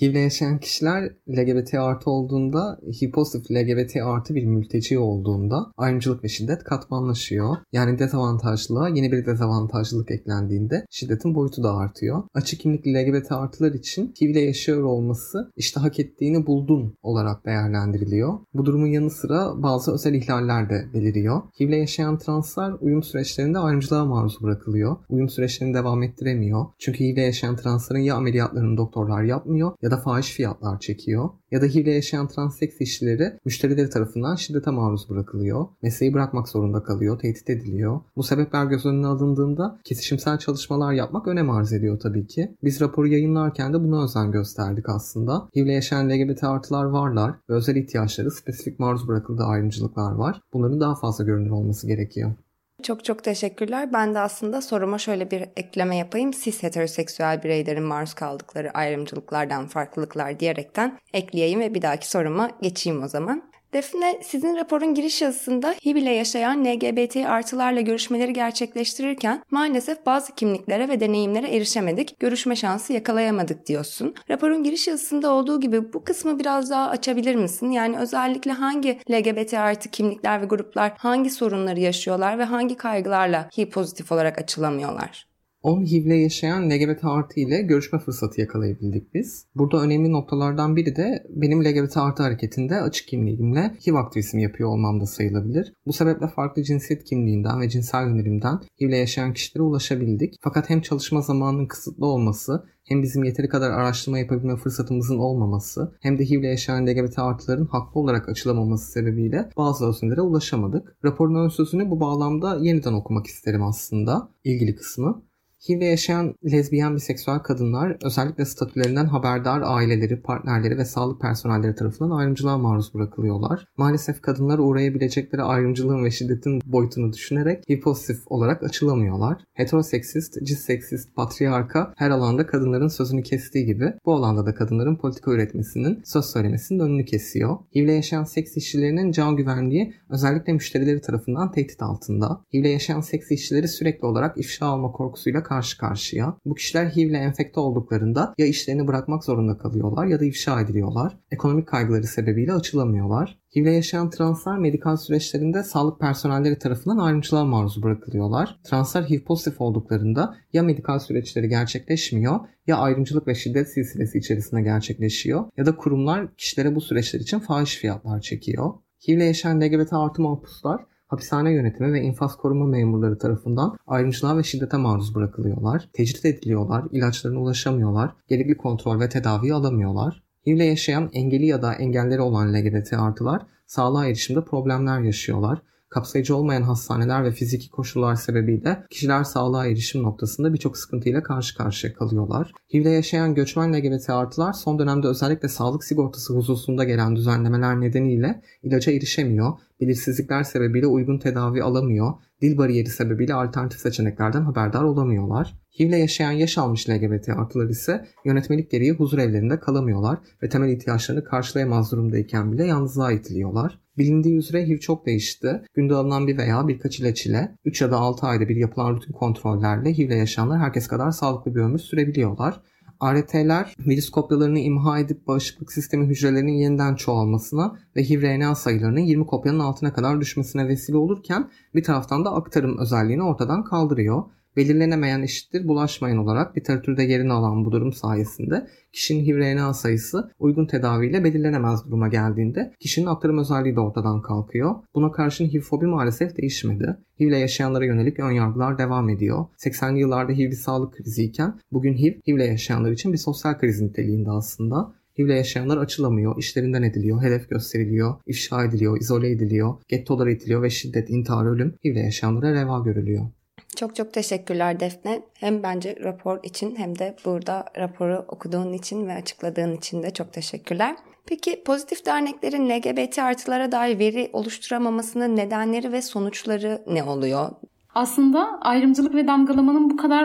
HIV ile yaşayan kişiler LGBT artı olduğunda, HIV pozitif LGBT artı bir mülteci olduğunda ayrımcılık ve şiddet katmanlaşıyor. Yani dezavantajlılığa yeni bir dezavantajlılık eklendiğinde şiddetin boyutu da artıyor. Açık kimlikli LGBT artılar için HIV ile yaşıyor olması işte hak ettiğini buldun olarak değerlendiriliyor. Bu durumun yanı sıra bazı özel ihlaller de beliriyor. HIV ile yaşayan translar uyum süreçlerinde ayrımcılığa maruz bırakılıyor. Uyum süreçlerini devam ettiremiyor. Çünkü HIV ile yaşayan transların ya ameliyatlarını doktorlar yapmıyor ya da fahiş fiyatlar çekiyor ya da HIV yaşayan transseks işçileri müşterileri tarafından şiddete maruz bırakılıyor. Mesleği bırakmak zorunda kalıyor, tehdit ediliyor. Bu sebepler göz önüne alındığında kesişimsel çalışmalar yapmak önem arz ediyor tabii ki. Biz raporu yayınlarken de buna özen gösterdik aslında. HIV yaşayan LGBT artılar varlar ve özel ihtiyaçları spesifik maruz bırakıldığı ayrımcılıklar var. Bunların daha fazla görünür olması gerekiyor. Çok çok teşekkürler. Ben de aslında soruma şöyle bir ekleme yapayım. Siz heteroseksüel bireylerin maruz kaldıkları ayrımcılıklardan farklılıklar diyerekten ekleyeyim ve bir dahaki soruma geçeyim o zaman. Defne, sizin raporun giriş yazısında HIV ile yaşayan LGBT artılarla görüşmeleri gerçekleştirirken maalesef bazı kimliklere ve deneyimlere erişemedik, görüşme şansı yakalayamadık diyorsun. Raporun giriş yazısında olduğu gibi bu kısmı biraz daha açabilir misin? Yani özellikle hangi LGBT artı kimlikler ve gruplar hangi sorunları yaşıyorlar ve hangi kaygılarla HIV pozitif olarak açılamıyorlar? 10 HIV'le yaşayan LGBT artı ile görüşme fırsatı yakalayabildik biz. Burada önemli noktalardan biri de benim LGBT artı hareketinde açık kimliğimle HIV aktivizmi yapıyor olmam da sayılabilir. Bu sebeple farklı cinsiyet kimliğinden ve cinsel yönelimden HIV'le yaşayan kişilere ulaşabildik. Fakat hem çalışma zamanının kısıtlı olması hem bizim yeteri kadar araştırma yapabilme fırsatımızın olmaması hem de HIV'le yaşayan LGBT artıların haklı olarak açılamaması sebebiyle bazı öznelere ulaşamadık. Raporun ön sözünü bu bağlamda yeniden okumak isterim aslında ilgili kısmı. HIV'le yaşayan lezbiyen biseksüel kadınlar özellikle statülerinden haberdar aileleri, partnerleri ve sağlık personelleri tarafından ayrımcılığa maruz bırakılıyorlar. Maalesef kadınlar uğrayabilecekleri ayrımcılığın ve şiddetin boyutunu düşünerek HIV pozitif olarak açılamıyorlar. Heteroseksist, cisseksist, patriarka her alanda kadınların sözünü kestiği gibi bu alanda da kadınların politika üretmesinin, söz söylemesinin önünü kesiyor. HIV'le yaşayan seks işçilerinin can güvenliği özellikle müşterileri tarafından tehdit altında. HIV'le yaşayan seks işçileri sürekli olarak ifşa alma korkusuyla karşı karşıya. Bu kişiler HIV ile enfekte olduklarında ya işlerini bırakmak zorunda kalıyorlar ya da ifşa ediliyorlar. Ekonomik kaygıları sebebiyle açılamıyorlar. HIV ile yaşayan translar medikal süreçlerinde sağlık personelleri tarafından ayrımcılığa maruz bırakılıyorlar. Translar HIV pozitif olduklarında ya medikal süreçleri gerçekleşmiyor ya ayrımcılık ve şiddet silsilesi içerisinde gerçekleşiyor ya da kurumlar kişilere bu süreçler için fahiş fiyatlar çekiyor. HIV ile yaşayan LGBT artı mahpuslar hapishane yönetimi ve infaz koruma memurları tarafından ayrımcılığa ve şiddete maruz bırakılıyorlar. Tecrit ediliyorlar, ilaçlarına ulaşamıyorlar, gerekli kontrol ve tedavi alamıyorlar. HIV'le yaşayan engeli ya da engelleri olan LGBT artılar sağlığa erişimde problemler yaşıyorlar. Kapsayıcı olmayan hastaneler ve fiziki koşullar sebebiyle kişiler sağlığa erişim noktasında birçok sıkıntıyla karşı karşıya kalıyorlar. HIV'le yaşayan göçmen LGBT artılar son dönemde özellikle sağlık sigortası hususunda gelen düzenlemeler nedeniyle ilaca erişemiyor, belirsizlikler sebebiyle uygun tedavi alamıyor, dil bariyeri sebebiyle alternatif seçeneklerden haberdar olamıyorlar. HIV'le yaşayan yaş almış LGBT artılar ise yönetmelik gereği huzur evlerinde kalamıyorlar ve temel ihtiyaçlarını karşılayamaz durumdayken bile yalnızlığa itiliyorlar. Bilindiği üzere HIV çok değişti. Günde alınan bir veya birkaç ilaç ile 3 ya da 6 ayda bir yapılan rutin kontrollerle HIV'le yaşayanlar herkes kadar sağlıklı bir ömür sürebiliyorlar. ART'ler virüs kopyalarını imha edip bağışıklık sistemi hücrelerinin yeniden çoğalmasına ve HIV-RNA sayılarının 20 kopyanın altına kadar düşmesine vesile olurken bir taraftan da aktarım özelliğini ortadan kaldırıyor belirlenemeyen eşittir bulaşmayın olarak literatürde yerini alan bu durum sayesinde kişinin HIV-RNA sayısı uygun tedaviyle belirlenemez duruma geldiğinde kişinin aktarım özelliği de ortadan kalkıyor. Buna karşın HIV-fobi maalesef değişmedi. HIV ile yaşayanlara yönelik önyargılar devam ediyor. 80'li yıllarda HIV bir sağlık kriziyken bugün HIV, HIV ile yaşayanlar için bir sosyal kriz niteliğinde aslında. HIV ile yaşayanlar açılamıyor, işlerinden ediliyor, hedef gösteriliyor, ifşa ediliyor, izole ediliyor, gettolara itiliyor ve şiddet, intihar, ölüm HIV ile yaşayanlara reva görülüyor. Çok çok teşekkürler Defne. Hem bence rapor için hem de burada raporu okuduğun için ve açıkladığın için de çok teşekkürler. Peki pozitif derneklerin LGBT artılara dair veri oluşturamamasının nedenleri ve sonuçları ne oluyor? Aslında ayrımcılık ve damgalamanın bu kadar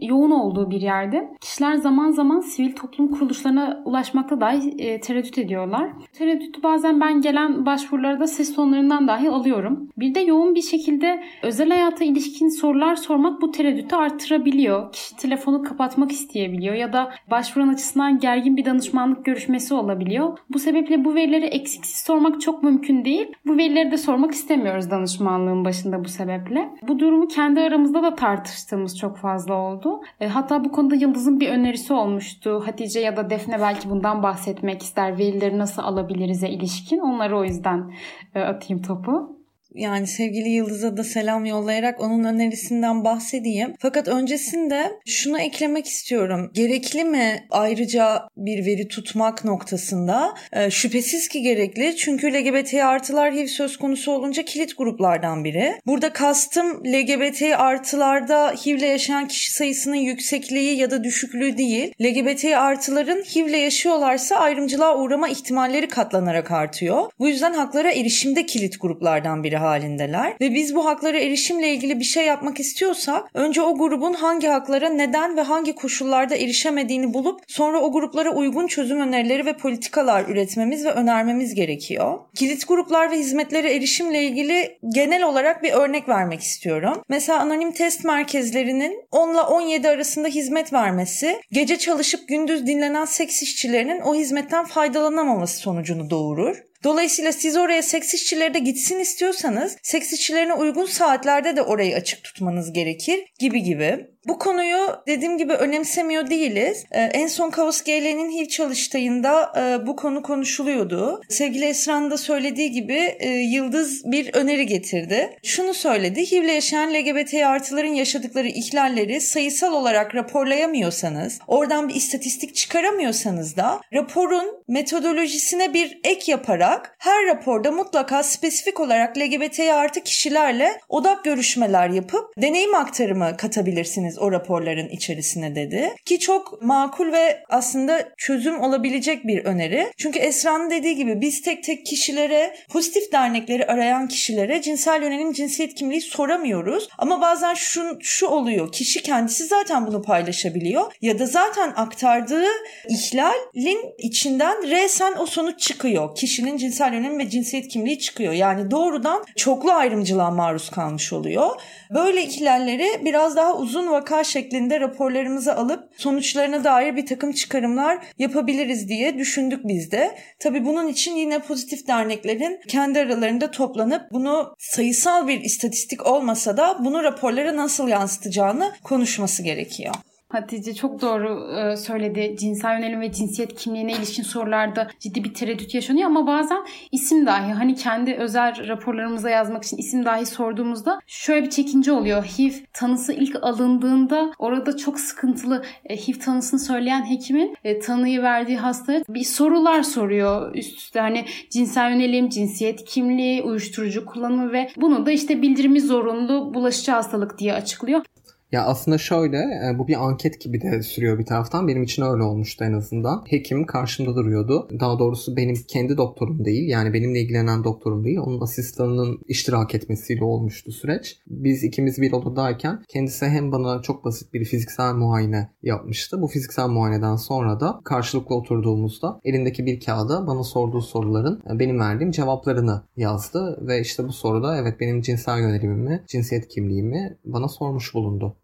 yoğun olduğu bir yerde kişiler zaman zaman sivil toplum kuruluşlarına ulaşmakta dahi e, tereddüt ediyorlar. Tereddütü bazen ben gelen başvurularda ses tonlarından dahi alıyorum. Bir de yoğun bir şekilde özel hayata ilişkin sorular sormak bu tereddütü artırabiliyor. Kişi telefonu kapatmak isteyebiliyor ya da başvuran açısından gergin bir danışmanlık görüşmesi olabiliyor. Bu sebeple bu verileri eksiksiz sormak çok mümkün değil. Bu verileri de sormak istemiyoruz danışmanlığın başında bu sebeple. Bu durum durumu kendi aramızda da tartıştığımız çok fazla oldu. E, hatta bu konuda Yıldız'ın bir önerisi olmuştu. Hatice ya da Defne belki bundan bahsetmek ister. Verileri nasıl alabiliriz'e ilişkin. Onları o yüzden e, atayım topu yani sevgili Yıldız'a da selam yollayarak onun önerisinden bahsedeyim. Fakat öncesinde şunu eklemek istiyorum. Gerekli mi ayrıca bir veri tutmak noktasında? E, şüphesiz ki gerekli. Çünkü LGBT artılar HIV söz konusu olunca kilit gruplardan biri. Burada kastım LGBT artılarda HIV ile yaşayan kişi sayısının yüksekliği ya da düşüklüğü değil. LGBT artıların HIV ile yaşıyorlarsa ayrımcılığa uğrama ihtimalleri katlanarak artıyor. Bu yüzden haklara erişimde kilit gruplardan biri halindeler ve biz bu haklara erişimle ilgili bir şey yapmak istiyorsak önce o grubun hangi haklara neden ve hangi koşullarda erişemediğini bulup sonra o gruplara uygun çözüm önerileri ve politikalar üretmemiz ve önermemiz gerekiyor. Kilit gruplar ve hizmetlere erişimle ilgili genel olarak bir örnek vermek istiyorum. Mesela anonim test merkezlerinin 10 ile 17 arasında hizmet vermesi gece çalışıp gündüz dinlenen seks işçilerinin o hizmetten faydalanamaması sonucunu doğurur. Dolayısıyla siz oraya seks işçileri de gitsin istiyorsanız seks işçilerine uygun saatlerde de orayı açık tutmanız gerekir gibi gibi. Bu konuyu dediğim gibi önemsemiyor değiliz. Ee, en son Kavus GL'nin HIV çalıştayında e, bu konu konuşuluyordu. Sevgili Esra'nın da söylediği gibi e, Yıldız bir öneri getirdi. Şunu söyledi. HIV'le yaşayan LGBT artıların yaşadıkları ihlalleri sayısal olarak raporlayamıyorsanız, oradan bir istatistik çıkaramıyorsanız da raporun metodolojisine bir ek yaparak her raporda mutlaka spesifik olarak LGBT artı kişilerle odak görüşmeler yapıp deneyim aktarımı katabilirsiniz edebilirsiniz o raporların içerisine dedi. Ki çok makul ve aslında çözüm olabilecek bir öneri. Çünkü Esra'nın dediği gibi biz tek tek kişilere, pozitif dernekleri arayan kişilere cinsel yönelim, cinsiyet kimliği soramıyoruz. Ama bazen şu, şu oluyor. Kişi kendisi zaten bunu paylaşabiliyor. Ya da zaten aktardığı ihlalin içinden resen o sonuç çıkıyor. Kişinin cinsel yönelim ve cinsiyet kimliği çıkıyor. Yani doğrudan çoklu ayrımcılığa maruz kalmış oluyor. Böyle ihlalleri biraz daha uzun vaka şeklinde raporlarımızı alıp sonuçlarına dair bir takım çıkarımlar yapabiliriz diye düşündük biz de. Tabi bunun için yine pozitif derneklerin kendi aralarında toplanıp bunu sayısal bir istatistik olmasa da bunu raporlara nasıl yansıtacağını konuşması gerekiyor. Hatice çok doğru e, söyledi. Cinsel yönelim ve cinsiyet kimliğine ilişkin sorularda ciddi bir tereddüt yaşanıyor ama bazen isim dahi hani kendi özel raporlarımıza yazmak için isim dahi sorduğumuzda şöyle bir çekince oluyor. HIV tanısı ilk alındığında orada çok sıkıntılı e, HIV tanısını söyleyen hekimin e, tanıyı verdiği hastaya bir sorular soruyor üst üste hani cinsel yönelim, cinsiyet kimliği, uyuşturucu kullanımı ve bunu da işte bildirimi zorunlu bulaşıcı hastalık diye açıklıyor. Ya aslında şöyle e, bu bir anket gibi de sürüyor bir taraftan. Benim için öyle olmuştu en azından. Hekim karşımda duruyordu. Daha doğrusu benim kendi doktorum değil. Yani benimle ilgilenen doktorum değil. Onun asistanının iştirak etmesiyle olmuştu süreç. Biz ikimiz bir odadayken kendisi hem bana çok basit bir fiziksel muayene yapmıştı. Bu fiziksel muayeneden sonra da karşılıklı oturduğumuzda elindeki bir kağıda bana sorduğu soruların e, benim verdiğim cevaplarını yazdı. Ve işte bu soruda evet benim cinsel yönelimimi, cinsiyet kimliğimi bana sormuş bulundu.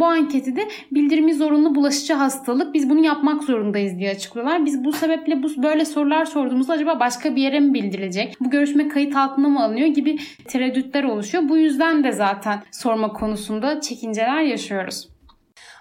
Bu anketi de bildirimi zorunlu bulaşıcı hastalık biz bunu yapmak zorundayız diye açıklıyorlar. Biz bu sebeple bu böyle sorular sorduğumuzda acaba başka bir yere mi bildirilecek? Bu görüşme kayıt altına mı alınıyor gibi tereddütler oluşuyor. Bu yüzden de zaten sorma konusunda çekinceler yaşıyoruz.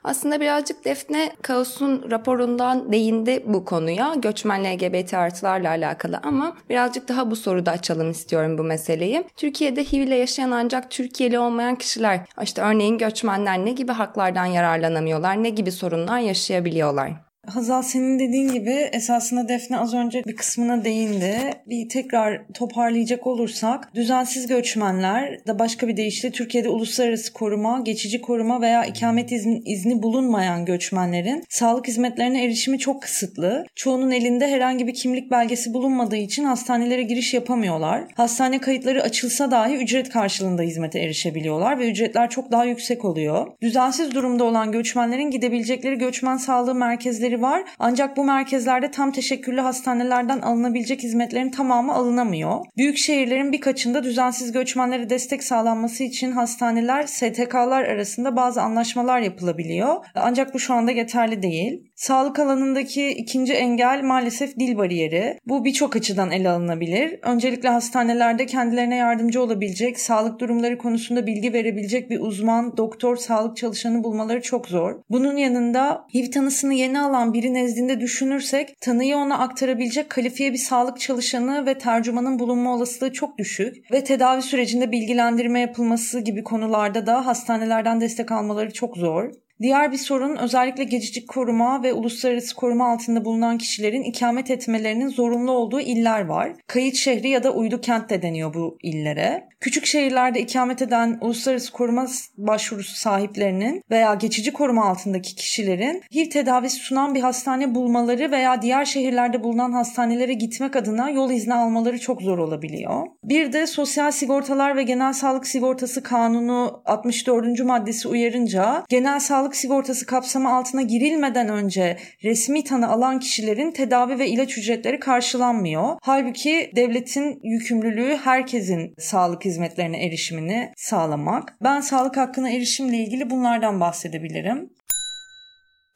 Aslında birazcık Defne Kaos'un raporundan değindi bu konuya. Göçmen LGBT artılarla alakalı ama birazcık daha bu soruda açalım istiyorum bu meseleyi. Türkiye'de HIV ile yaşayan ancak Türkiye'li olmayan kişiler, işte örneğin göçmenler ne gibi haklardan yararlanamıyorlar, ne gibi sorunlar yaşayabiliyorlar? Hazal senin dediğin gibi esasında Defne az önce bir kısmına değindi. Bir tekrar toparlayacak olursak düzensiz göçmenler da başka bir deyişle Türkiye'de uluslararası koruma, geçici koruma veya ikamet izni, izni bulunmayan göçmenlerin sağlık hizmetlerine erişimi çok kısıtlı. Çoğunun elinde herhangi bir kimlik belgesi bulunmadığı için hastanelere giriş yapamıyorlar. Hastane kayıtları açılsa dahi ücret karşılığında hizmete erişebiliyorlar ve ücretler çok daha yüksek oluyor. Düzensiz durumda olan göçmenlerin gidebilecekleri göçmen sağlığı merkezleri merkezleri var. Ancak bu merkezlerde tam teşekküllü hastanelerden alınabilecek hizmetlerin tamamı alınamıyor. Büyük şehirlerin birkaçında düzensiz göçmenlere destek sağlanması için hastaneler, STK'lar arasında bazı anlaşmalar yapılabiliyor. Ancak bu şu anda yeterli değil. Sağlık alanındaki ikinci engel maalesef dil bariyeri. Bu birçok açıdan ele alınabilir. Öncelikle hastanelerde kendilerine yardımcı olabilecek, sağlık durumları konusunda bilgi verebilecek bir uzman, doktor, sağlık çalışanı bulmaları çok zor. Bunun yanında HIV tanısını yeni alan biri nezdinde düşünürsek tanıyı ona aktarabilecek kalifiye bir sağlık çalışanı ve tercümanın bulunma olasılığı çok düşük ve tedavi sürecinde bilgilendirme yapılması gibi konularda da hastanelerden destek almaları çok zor. Diğer bir sorun özellikle geçici koruma ve uluslararası koruma altında bulunan kişilerin ikamet etmelerinin zorunlu olduğu iller var. Kayıt şehri ya da uydu kent de deniyor bu illere. Küçük şehirlerde ikamet eden uluslararası koruma başvurusu sahiplerinin veya geçici koruma altındaki kişilerin HIV tedavisi sunan bir hastane bulmaları veya diğer şehirlerde bulunan hastanelere gitmek adına yol izni almaları çok zor olabiliyor. Bir de Sosyal Sigortalar ve Genel Sağlık Sigortası Kanunu 64. maddesi uyarınca genel sağlık sağlık sigortası kapsamı altına girilmeden önce resmi tanı alan kişilerin tedavi ve ilaç ücretleri karşılanmıyor. Halbuki devletin yükümlülüğü herkesin sağlık hizmetlerine erişimini sağlamak. Ben sağlık hakkına erişimle ilgili bunlardan bahsedebilirim.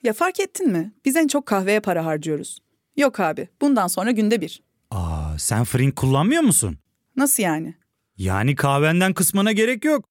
Ya fark ettin mi? Biz en çok kahveye para harcıyoruz. Yok abi, bundan sonra günde bir. Aa, sen Frink kullanmıyor musun? Nasıl yani? Yani kahvenden kısmına gerek yok.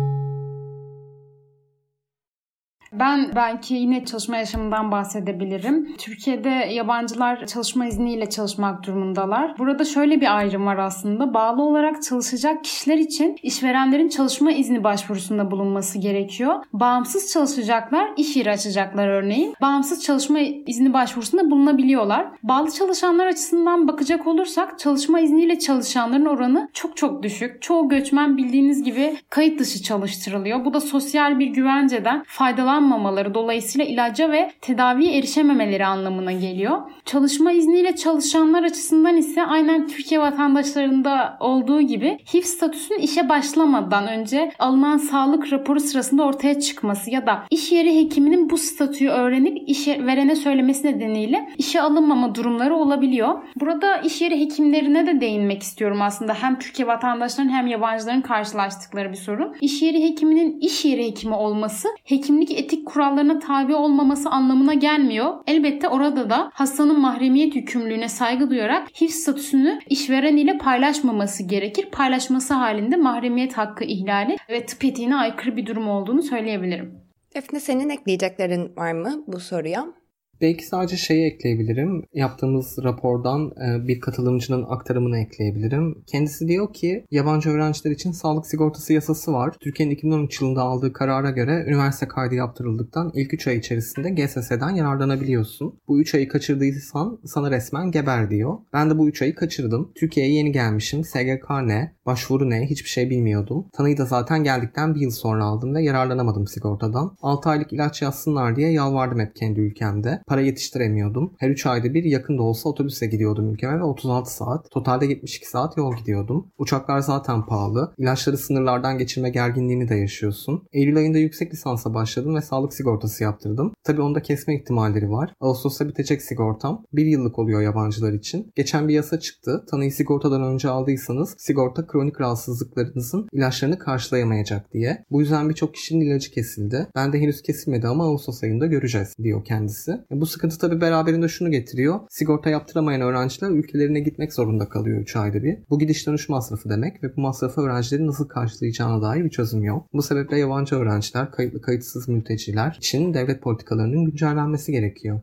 Ben belki yine çalışma yaşamından bahsedebilirim. Türkiye'de yabancılar çalışma izniyle çalışmak durumundalar. Burada şöyle bir ayrım var aslında. Bağlı olarak çalışacak kişiler için işverenlerin çalışma izni başvurusunda bulunması gerekiyor. Bağımsız çalışacaklar iş yeri açacaklar örneğin. Bağımsız çalışma izni başvurusunda bulunabiliyorlar. Bağlı çalışanlar açısından bakacak olursak çalışma izniyle çalışanların oranı çok çok düşük. Çoğu göçmen bildiğiniz gibi kayıt dışı çalıştırılıyor. Bu da sosyal bir güvenceden faydalan aşılanmamaları dolayısıyla ilaca ve tedaviye erişememeleri anlamına geliyor. Çalışma izniyle çalışanlar açısından ise aynen Türkiye vatandaşlarında olduğu gibi HIV statüsünün işe başlamadan önce alınan sağlık raporu sırasında ortaya çıkması ya da iş yeri hekiminin bu statüyü öğrenip işe verene söylemesi nedeniyle işe alınmama durumları olabiliyor. Burada iş yeri hekimlerine de değinmek istiyorum aslında. Hem Türkiye vatandaşlarının hem yabancıların karşılaştıkları bir sorun. İş yeri hekiminin iş yeri hekimi olması hekimlik etik kurallarına tabi olmaması anlamına gelmiyor. Elbette orada da hastanın mahremiyet yükümlülüğüne saygı duyarak HIV statüsünü işveren ile paylaşmaması gerekir. Paylaşması halinde mahremiyet hakkı ihlali ve tıp etiğine aykırı bir durum olduğunu söyleyebilirim. Defne senin ekleyeceklerin var mı bu soruya? Belki sadece şeyi ekleyebilirim. Yaptığımız rapordan e, bir katılımcının aktarımını ekleyebilirim. Kendisi diyor ki yabancı öğrenciler için sağlık sigortası yasası var. Türkiye'nin 2013 yılında aldığı karara göre üniversite kaydı yaptırıldıktan ilk 3 ay içerisinde GSS'den yararlanabiliyorsun. Bu 3 ayı kaçırdıysan sana resmen geber diyor. Ben de bu 3 ayı kaçırdım. Türkiye'ye yeni gelmişim. SGK ne? Başvuru ne? Hiçbir şey bilmiyordum. Tanıyı da zaten geldikten bir yıl sonra aldım ve yararlanamadım sigortadan. 6 aylık ilaç yazsınlar diye yalvardım hep kendi ülkemde para yetiştiremiyordum. Her 3 ayda bir yakın da olsa otobüse gidiyordum ülkeme ve 36 saat. Totalde 72 saat yol gidiyordum. Uçaklar zaten pahalı. İlaçları sınırlardan geçirme gerginliğini de yaşıyorsun. Eylül ayında yüksek lisansa başladım ve sağlık sigortası yaptırdım. Tabii onda kesme ihtimalleri var. Ağustos'ta bitecek sigortam. Bir yıllık oluyor yabancılar için. Geçen bir yasa çıktı. Tanıyı sigortadan önce aldıysanız sigorta kronik rahatsızlıklarınızın ilaçlarını karşılayamayacak diye. Bu yüzden birçok kişinin ilacı kesildi. Ben de henüz kesilmedi ama Ağustos ayında göreceğiz diyor kendisi. Sıkıntı tabi beraberinde şunu getiriyor. Sigorta yaptıramayan öğrenciler ülkelerine gitmek zorunda kalıyor 3 ayda bir. Bu gidiş dönüş masrafı demek ve bu masrafı öğrencilerin nasıl karşılayacağına dair bir çözüm yok. Bu sebeple yabancı öğrenciler, kayıtlı kayıtsız mülteciler için devlet politikalarının güncellenmesi gerekiyor.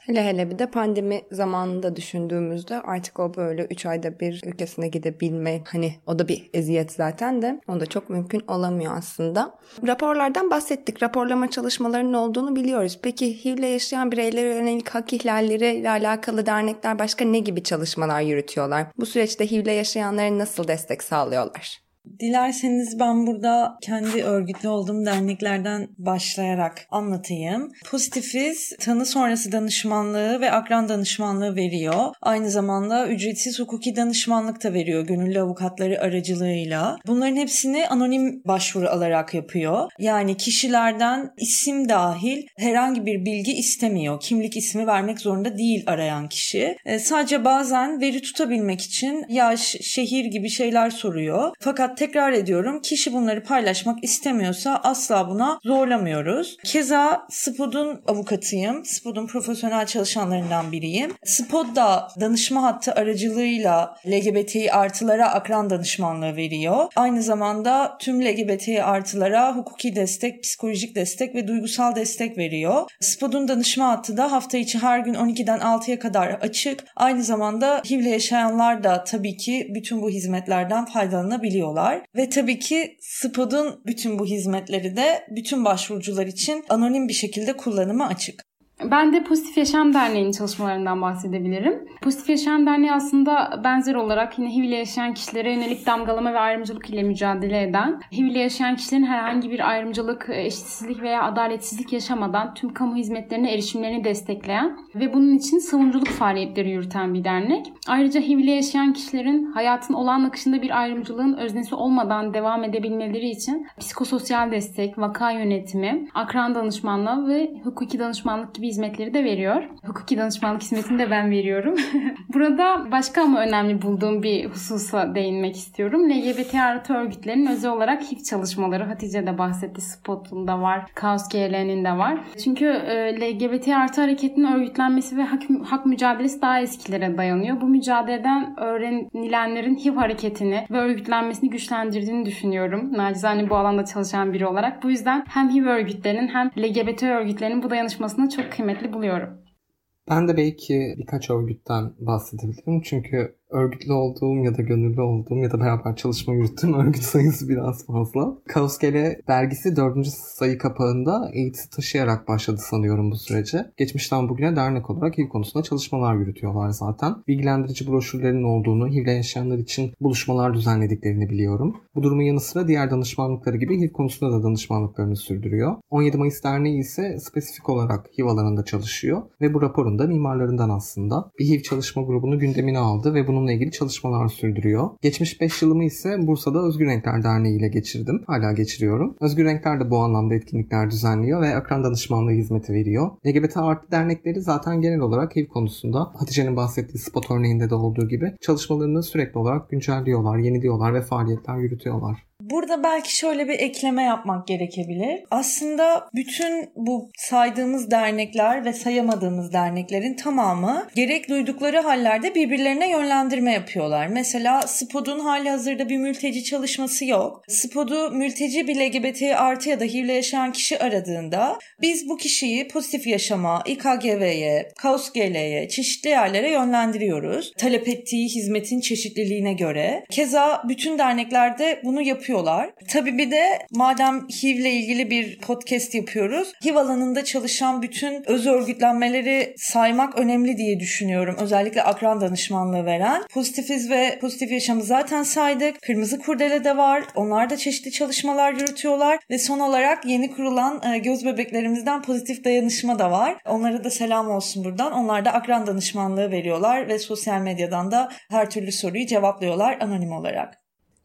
Hele hele bir de pandemi zamanında düşündüğümüzde artık o böyle 3 ayda bir ülkesine gidebilme hani o da bir eziyet zaten de o da çok mümkün olamıyor aslında. Raporlardan bahsettik. Raporlama çalışmalarının olduğunu biliyoruz. Peki HIV'le yaşayan bireylere yönelik hak ihlalleri ile alakalı dernekler başka ne gibi çalışmalar yürütüyorlar? Bu süreçte HIV'le yaşayanlara nasıl destek sağlıyorlar? Dilerseniz ben burada kendi örgütlü olduğum derneklerden başlayarak anlatayım. Pozitifiz tanı sonrası danışmanlığı ve akran danışmanlığı veriyor. Aynı zamanda ücretsiz hukuki danışmanlık da veriyor gönüllü avukatları aracılığıyla. Bunların hepsini anonim başvuru alarak yapıyor. Yani kişilerden isim dahil herhangi bir bilgi istemiyor. Kimlik ismi vermek zorunda değil arayan kişi. E, sadece bazen veri tutabilmek için yaş, şehir gibi şeyler soruyor. Fakat tekrar ediyorum kişi bunları paylaşmak istemiyorsa asla buna zorlamıyoruz. Keza Spod'un avukatıyım. Spod'un profesyonel çalışanlarından biriyim. Spod da danışma hattı aracılığıyla LGBTİ artılara akran danışmanlığı veriyor. Aynı zamanda tüm LGBTİ artılara hukuki destek, psikolojik destek ve duygusal destek veriyor. Spod'un danışma hattı da hafta içi her gün 12'den 6'ya kadar açık. Aynı zamanda HIV'le yaşayanlar da tabii ki bütün bu hizmetlerden faydalanabiliyorlar var. Ve tabii ki SPOD'un bütün bu hizmetleri de bütün başvurucular için anonim bir şekilde kullanıma açık. Ben de Pozitif Yaşam Derneği'nin çalışmalarından bahsedebilirim. Pozitif Yaşam Derneği aslında benzer olarak yine HIV ile yaşayan kişilere yönelik damgalama ve ayrımcılık ile mücadele eden, HIV ile yaşayan kişilerin herhangi bir ayrımcılık, eşitsizlik veya adaletsizlik yaşamadan tüm kamu hizmetlerine erişimlerini destekleyen ve bunun için savunuculuk faaliyetleri yürüten bir dernek. Ayrıca HIV ile yaşayan kişilerin hayatın olağan akışında bir ayrımcılığın öznesi olmadan devam edebilmeleri için psikososyal destek, vaka yönetimi, akran danışmanlığı ve hukuki danışmanlık gibi hizmetleri de veriyor. Hukuki danışmanlık hizmetini de ben veriyorum. Burada başka ama önemli bulduğum bir hususa değinmek istiyorum. LGBT artı örgütlerin özel olarak HIV çalışmaları. Hatice de bahsetti. Spot'un da var. Kaos GL'nin de var. Çünkü e, LGBT artı hareketinin örgütlenmesi ve hak, hak mücadelesi daha eskilere dayanıyor. Bu mücadeleden öğrenilenlerin HIV hareketini ve örgütlenmesini güçlendirdiğini düşünüyorum. Nacizane bu alanda çalışan biri olarak. Bu yüzden hem HIV örgütlerinin hem LGBT örgütlerinin bu dayanışmasını çok kıymetli buluyorum. Ben de belki birkaç örgütten bahsedebilirim. Çünkü örgütlü olduğum ya da gönüllü olduğum ya da beraber çalışma yürüttüğüm örgüt sayısı biraz fazla. Kaos Gele dergisi 4. sayı kapağında eğitim taşıyarak başladı sanıyorum bu sürece. Geçmişten bugüne dernek olarak HIV konusunda çalışmalar yürütüyorlar zaten. Bilgilendirici broşürlerin olduğunu, HIV'le yaşayanlar için buluşmalar düzenlediklerini biliyorum. Bu durumun yanı sıra diğer danışmanlıkları gibi HIV konusunda da danışmanlıklarını sürdürüyor. 17 Mayıs Derneği ise spesifik olarak HIV alanında çalışıyor ve bu raporun da mimarlarından aslında. Bir HIV çalışma grubunu gündemine aldı ve bununla ilgili çalışmalar sürdürüyor. Geçmiş 5 yılımı ise Bursa'da Özgür Renkler Derneği ile geçirdim. Hala geçiriyorum. Özgür Renkler de bu anlamda etkinlikler düzenliyor ve akran danışmanlığı hizmeti veriyor. LGBT artı dernekleri zaten genel olarak HIV konusunda Hatice'nin bahsettiği spot örneğinde de olduğu gibi çalışmalarını sürekli olarak güncelliyorlar, yeniliyorlar ve faaliyetler yürütüyorlar. Burada belki şöyle bir ekleme yapmak gerekebilir. Aslında bütün bu saydığımız dernekler ve sayamadığımız derneklerin tamamı gerek duydukları hallerde birbirlerine yönlendirme yapıyorlar. Mesela SPOD'un hali hazırda bir mülteci çalışması yok. SPOD'u mülteci bir LGBT artı ya da HIV'le yaşayan kişi aradığında biz bu kişiyi pozitif yaşama, İKGV'ye, Kaos GL'ye, çeşitli yerlere yönlendiriyoruz. Talep ettiği hizmetin çeşitliliğine göre. Keza bütün derneklerde bunu yapıyor yapıyorlar. Tabii bir de madem HIV ile ilgili bir podcast yapıyoruz. HIV alanında çalışan bütün öz örgütlenmeleri saymak önemli diye düşünüyorum. Özellikle akran danışmanlığı veren. Pozitifiz ve pozitif yaşamı zaten saydık. Kırmızı Kurdele de var. Onlar da çeşitli çalışmalar yürütüyorlar. Ve son olarak yeni kurulan e, göz bebeklerimizden pozitif dayanışma da var. Onlara da selam olsun buradan. Onlar da akran danışmanlığı veriyorlar ve sosyal medyadan da her türlü soruyu cevaplıyorlar anonim olarak.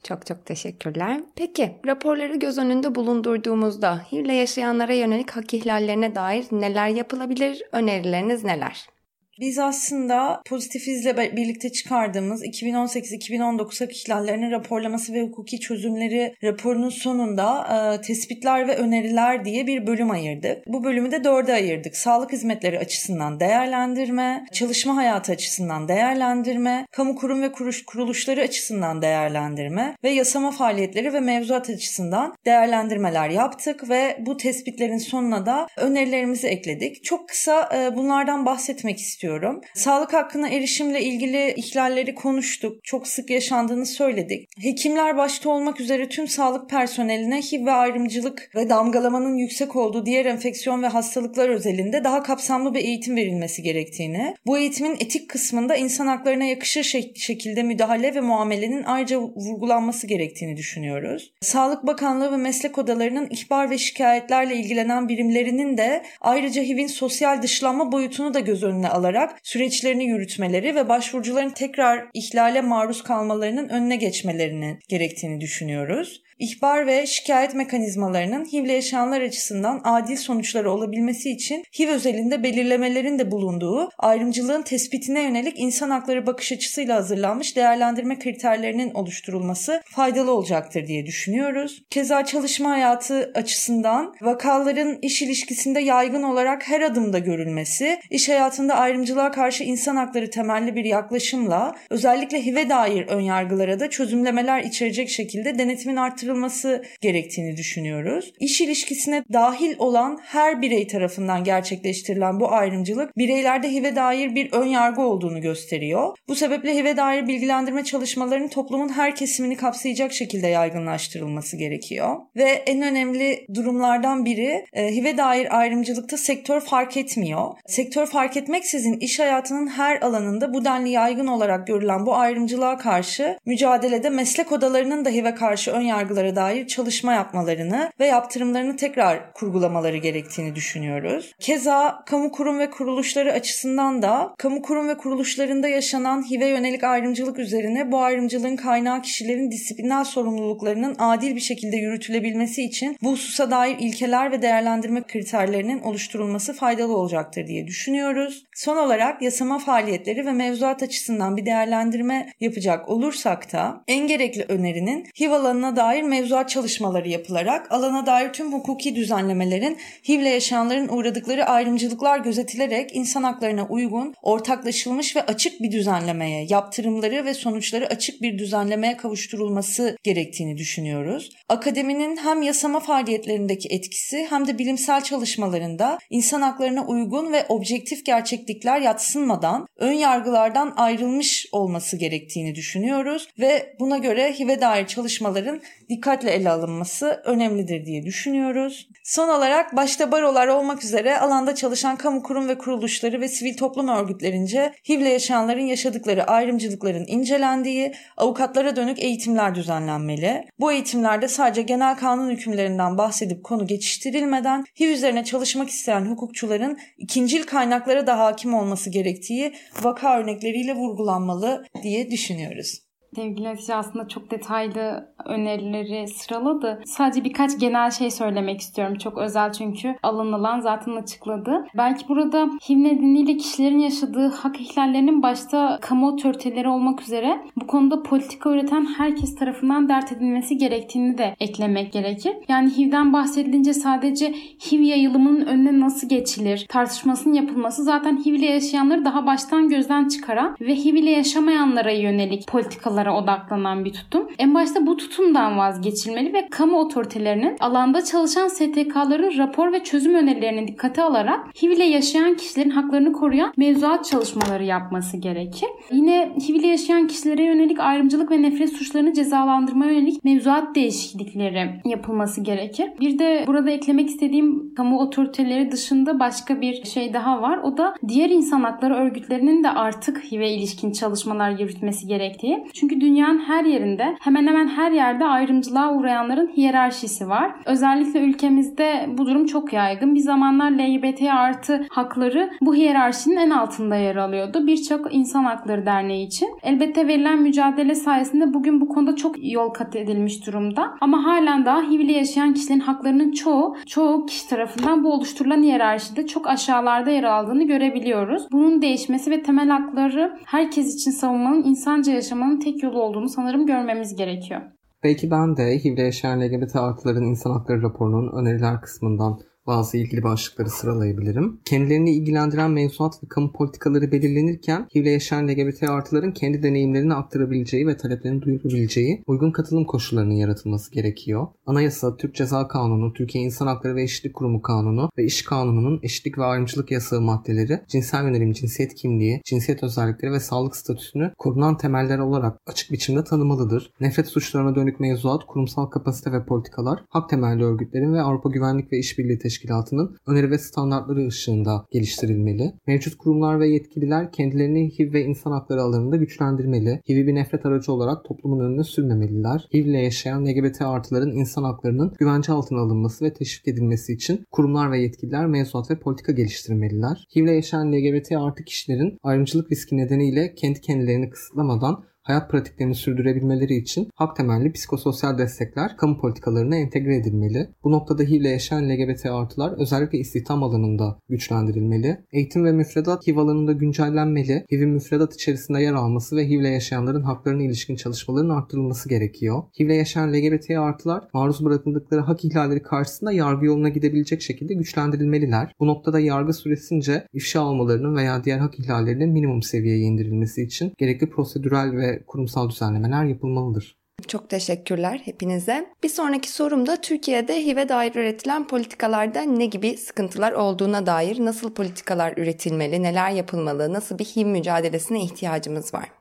Çok çok teşekkürler. Peki raporları göz önünde bulundurduğumuzda HIV'le yaşayanlara yönelik hak ihlallerine dair neler yapılabilir? Önerileriniz neler? Biz aslında Pozitifizle birlikte çıkardığımız 2018-2019 hak ihlallerinin raporlaması ve hukuki çözümleri raporunun sonunda e, tespitler ve öneriler diye bir bölüm ayırdık. Bu bölümü de dörde ayırdık. Sağlık hizmetleri açısından değerlendirme, çalışma hayatı açısından değerlendirme, kamu kurum ve kuruş, kuruluşları açısından değerlendirme ve yasama faaliyetleri ve mevzuat açısından değerlendirmeler yaptık ve bu tespitlerin sonuna da önerilerimizi ekledik. Çok kısa e, bunlardan bahsetmek istiyorum istiyorum. Sağlık hakkına erişimle ilgili ihlalleri konuştuk. Çok sık yaşandığını söyledik. Hekimler başta olmak üzere tüm sağlık personeline HIV ve ayrımcılık ve damgalamanın yüksek olduğu diğer enfeksiyon ve hastalıklar özelinde daha kapsamlı bir eğitim verilmesi gerektiğini, bu eğitimin etik kısmında insan haklarına yakışır şekilde müdahale ve muamelenin ayrıca vurgulanması gerektiğini düşünüyoruz. Sağlık Bakanlığı ve meslek odalarının ihbar ve şikayetlerle ilgilenen birimlerinin de ayrıca HIV'in sosyal dışlanma boyutunu da göz önüne alarak olarak süreçlerini yürütmeleri ve başvurucuların tekrar ihlale maruz kalmalarının önüne geçmelerini gerektiğini düşünüyoruz. İhbar ve şikayet mekanizmalarının HIV'le yaşayanlar açısından adil sonuçları olabilmesi için HIV özelinde belirlemelerin de bulunduğu ayrımcılığın tespitine yönelik insan hakları bakış açısıyla hazırlanmış değerlendirme kriterlerinin oluşturulması faydalı olacaktır diye düşünüyoruz. Keza çalışma hayatı açısından vakaların iş ilişkisinde yaygın olarak her adımda görülmesi, iş hayatında ayrımcılığa karşı insan hakları temelli bir yaklaşımla özellikle HIV'e dair önyargılara da çözümlemeler içerecek şekilde denetimin artırılması artırılması gerektiğini düşünüyoruz. İş ilişkisine dahil olan her birey tarafından gerçekleştirilen bu ayrımcılık bireylerde HIV'e dair bir ön yargı olduğunu gösteriyor. Bu sebeple HIV'e dair bilgilendirme çalışmalarının toplumun her kesimini kapsayacak şekilde yaygınlaştırılması gerekiyor. Ve en önemli durumlardan biri e, HIV'e dair ayrımcılıkta sektör fark etmiyor. Sektör fark etmeksizin iş hayatının her alanında bu denli yaygın olarak görülen bu ayrımcılığa karşı mücadelede meslek odalarının da HIV'e karşı ön yargı yargılara dair çalışma yapmalarını ve yaptırımlarını tekrar kurgulamaları gerektiğini düşünüyoruz. Keza kamu kurum ve kuruluşları açısından da kamu kurum ve kuruluşlarında yaşanan HIV'e yönelik ayrımcılık üzerine bu ayrımcılığın kaynağı kişilerin disipliner sorumluluklarının adil bir şekilde yürütülebilmesi için bu hususa dair ilkeler ve değerlendirme kriterlerinin oluşturulması faydalı olacaktır diye düşünüyoruz. Son olarak yasama faaliyetleri ve mevzuat açısından bir değerlendirme yapacak olursak da en gerekli önerinin HIV alanına dair mevzuat çalışmaları yapılarak alana dair tüm hukuki düzenlemelerin HIV'le yaşayanların uğradıkları ayrımcılıklar gözetilerek insan haklarına uygun, ortaklaşılmış ve açık bir düzenlemeye, yaptırımları ve sonuçları açık bir düzenlemeye kavuşturulması gerektiğini düşünüyoruz. Akademinin hem yasama faaliyetlerindeki etkisi hem de bilimsel çalışmalarında insan haklarına uygun ve objektif gerçeklikler yatsınmadan ön yargılardan ayrılmış olması gerektiğini düşünüyoruz ve buna göre HIV'e dair çalışmaların dikkatle ele alınması önemlidir diye düşünüyoruz. Son olarak başta barolar olmak üzere alanda çalışan kamu kurum ve kuruluşları ve sivil toplum örgütlerince HIV'le yaşayanların yaşadıkları ayrımcılıkların incelendiği avukatlara dönük eğitimler düzenlenmeli. Bu eğitimlerde sadece genel kanun hükümlerinden bahsedip konu geçiştirilmeden HIV üzerine çalışmak isteyen hukukçuların ikincil kaynaklara da hakim olması gerektiği vaka örnekleriyle vurgulanmalı diye düşünüyoruz. Sevgili Hatice aslında çok detaylı önerileri sıraladı. Sadece birkaç genel şey söylemek istiyorum. Çok özel çünkü alınılan zaten açıkladı. Belki burada HIV nedeniyle kişilerin yaşadığı hak ihlallerinin başta kamu otoriteleri olmak üzere bu konuda politika üreten herkes tarafından dert edilmesi gerektiğini de eklemek gerekir. Yani HIV'den bahsedilince sadece HIV yayılımının önüne nasıl geçilir tartışmasının yapılması zaten HIV ile yaşayanları daha baştan gözden çıkaran ve HIV ile yaşamayanlara yönelik politikalar konulara odaklanan bir tutum. En başta bu tutumdan vazgeçilmeli ve kamu otoritelerinin alanda çalışan STK'ların rapor ve çözüm önerilerini dikkate alarak HIV ile yaşayan kişilerin haklarını koruyan mevzuat çalışmaları yapması gerekir. Yine HIV ile yaşayan kişilere yönelik ayrımcılık ve nefret suçlarını cezalandırmaya yönelik mevzuat değişiklikleri yapılması gerekir. Bir de burada eklemek istediğim kamu otoriteleri dışında başka bir şey daha var. O da diğer insan hakları örgütlerinin de artık HIV'e ilişkin çalışmalar yürütmesi gerektiği. Çünkü çünkü dünyanın her yerinde hemen hemen her yerde ayrımcılığa uğrayanların hiyerarşisi var. Özellikle ülkemizde bu durum çok yaygın. Bir zamanlar LGBT artı hakları bu hiyerarşinin en altında yer alıyordu. Birçok insan hakları derneği için. Elbette verilen mücadele sayesinde bugün bu konuda çok yol kat edilmiş durumda. Ama halen daha HIV'li yaşayan kişilerin haklarının çoğu, çoğu kişi tarafından bu oluşturulan hiyerarşide çok aşağılarda yer aldığını görebiliyoruz. Bunun değişmesi ve temel hakları herkes için savunmanın insanca yaşamanın tek yolu olduğunu sanırım görmemiz gerekiyor. Belki ben de HIV'le yaşayan LGBT artıların insan hakları raporunun öneriler kısmından bazı ilgili başlıkları sıralayabilirim. Kendilerini ilgilendiren mevzuat ve kamu politikaları belirlenirken HIV'le yaşayan LGBT artıların kendi deneyimlerini aktarabileceği ve taleplerini duyurabileceği uygun katılım koşullarının yaratılması gerekiyor. Anayasa, Türk Ceza Kanunu, Türkiye İnsan Hakları ve Eşitlik Kurumu Kanunu ve İş Kanunu'nun eşitlik ve ayrımcılık yasağı maddeleri cinsel yönelim, cinsiyet kimliği, cinsiyet özellikleri ve sağlık statüsünü korunan temeller olarak açık biçimde tanımalıdır. Nefret suçlarına dönük mevzuat, kurumsal kapasite ve politikalar, hak temelli örgütlerin ve Avrupa Güvenlik ve İşbirliği Teşkilatı'nın öneri ve standartları ışığında geliştirilmeli. Mevcut kurumlar ve yetkililer kendilerini HIV ve insan hakları alanında güçlendirmeli. HIV'i bir nefret aracı olarak toplumun önüne sürmemeliler. HIV ile yaşayan LGBT artıların insan haklarının güvence altına alınması ve teşvik edilmesi için kurumlar ve yetkililer mevzuat ve politika geliştirmeliler. HIV ile yaşayan LGBT artı kişilerin ayrımcılık riski nedeniyle kendi kendilerini kısıtlamadan hayat pratiklerini sürdürebilmeleri için hak temelli psikososyal destekler kamu politikalarına entegre edilmeli. Bu noktada HIV ile yaşayan LGBT artılar özellikle istihdam alanında güçlendirilmeli. Eğitim ve müfredat HIV alanında güncellenmeli. HIV'in müfredat içerisinde yer alması ve HIV ile yaşayanların haklarına ilişkin çalışmaların arttırılması gerekiyor. HIV ile yaşayan LGBT artılar maruz bırakıldıkları hak ihlalleri karşısında yargı yoluna gidebilecek şekilde güçlendirilmeliler. Bu noktada yargı süresince ifşa almalarının veya diğer hak ihlallerinin minimum seviyeye indirilmesi için gerekli prosedürel ve kurumsal düzenlemeler yapılmalıdır. Çok teşekkürler hepinize. Bir sonraki sorumda Türkiye'de HIV'e dair üretilen politikalarda ne gibi sıkıntılar olduğuna dair nasıl politikalar üretilmeli, neler yapılmalı, nasıl bir HIV mücadelesine ihtiyacımız var?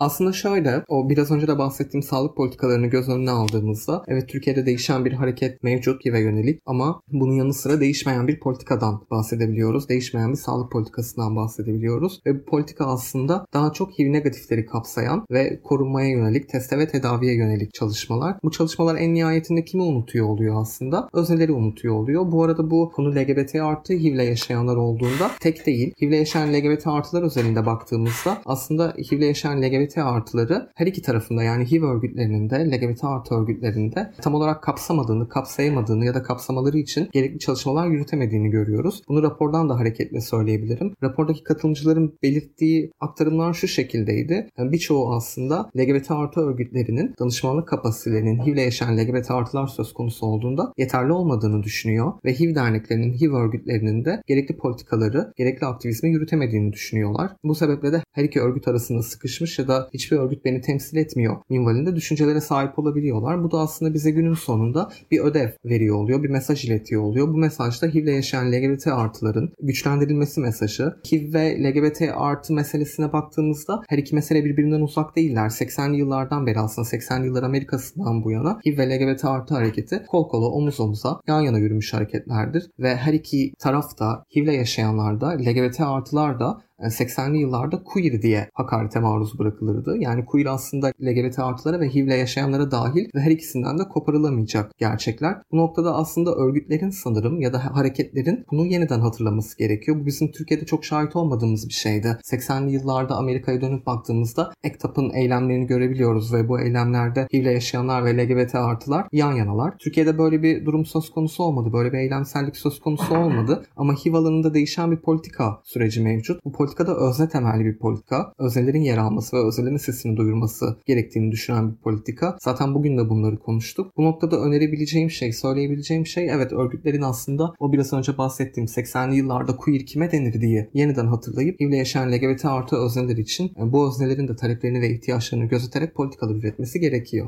Aslında şöyle, o biraz önce de bahsettiğim sağlık politikalarını göz önüne aldığımızda evet Türkiye'de değişen bir hareket mevcut ve yönelik ama bunun yanı sıra değişmeyen bir politikadan bahsedebiliyoruz. Değişmeyen bir sağlık politikasından bahsedebiliyoruz. Ve bu politika aslında daha çok HIV negatifleri kapsayan ve korunmaya yönelik, teste ve tedaviye yönelik çalışmalar. Bu çalışmalar en nihayetinde kimi unutuyor oluyor aslında? Özneleri unutuyor oluyor. Bu arada bu konu LGBT artı HIV ile yaşayanlar olduğunda tek değil. HIV ile yaşayan LGBT artılar özelinde baktığımızda aslında HIV ile yaşayan LGBT LGBT artıları her iki tarafında yani HIV örgütlerinin de LGBT artı örgütlerinde tam olarak kapsamadığını, kapsayamadığını ya da kapsamaları için gerekli çalışmalar yürütemediğini görüyoruz. Bunu rapordan da hareketle söyleyebilirim. Rapordaki katılımcıların belirttiği aktarımlar şu şekildeydi. Yani birçoğu aslında LGBT artı örgütlerinin danışmanlık kapasitelerinin HIV ile yaşayan LGBT artılar söz konusu olduğunda yeterli olmadığını düşünüyor ve HIV derneklerinin, HIV örgütlerinin de gerekli politikaları, gerekli aktivizmi yürütemediğini düşünüyorlar. Bu sebeple de her iki örgüt arasında sıkışmış ya da hiçbir örgüt beni temsil etmiyor minvalinde düşüncelere sahip olabiliyorlar. Bu da aslında bize günün sonunda bir ödev veriyor oluyor, bir mesaj iletiyor oluyor. Bu mesajda HIV ile yaşayan LGBT artıların güçlendirilmesi mesajı. HIV ve LGBT artı meselesine baktığımızda her iki mesele birbirinden uzak değiller. 80'li yıllardan beri aslında 80'li yıllar Amerika'sından bu yana HIV ve LGBT artı hareketi kol kola omuz omuza yan yana yürümüş hareketlerdir ve her iki taraf da HIV ile yaşayanlar da LGBT artılar da 80'li yıllarda queer diye hakarete maruz bırakılırdı. Yani queer aslında LGBT artılara ve HIV ile yaşayanlara dahil ve her ikisinden de koparılamayacak gerçekler. Bu noktada aslında örgütlerin sanırım ya da hareketlerin bunu yeniden hatırlaması gerekiyor. Bu bizim Türkiye'de çok şahit olmadığımız bir şeydi. 80'li yıllarda Amerika'ya dönüp baktığımızda EKTAP'ın eylemlerini görebiliyoruz ve bu eylemlerde HIV ile yaşayanlar ve LGBT artılar yan yanalar. Türkiye'de böyle bir durum söz konusu olmadı. Böyle bir eylemsellik söz konusu olmadı. Ama HIV alanında değişen bir politika süreci mevcut. Bu politika politikada özne temelli bir politika. Öznelerin yer alması ve öznelerin sesini duyurması gerektiğini düşünen bir politika. Zaten bugün de bunları konuştuk. Bu noktada önerebileceğim şey, söyleyebileceğim şey evet örgütlerin aslında o biraz önce bahsettiğim 80'li yıllarda queer kime denir diye yeniden hatırlayıp HIV'le yaşayan LGBT artı özneler için bu öznelerin de taleplerini ve ihtiyaçlarını gözeterek politikalar üretmesi gerekiyor.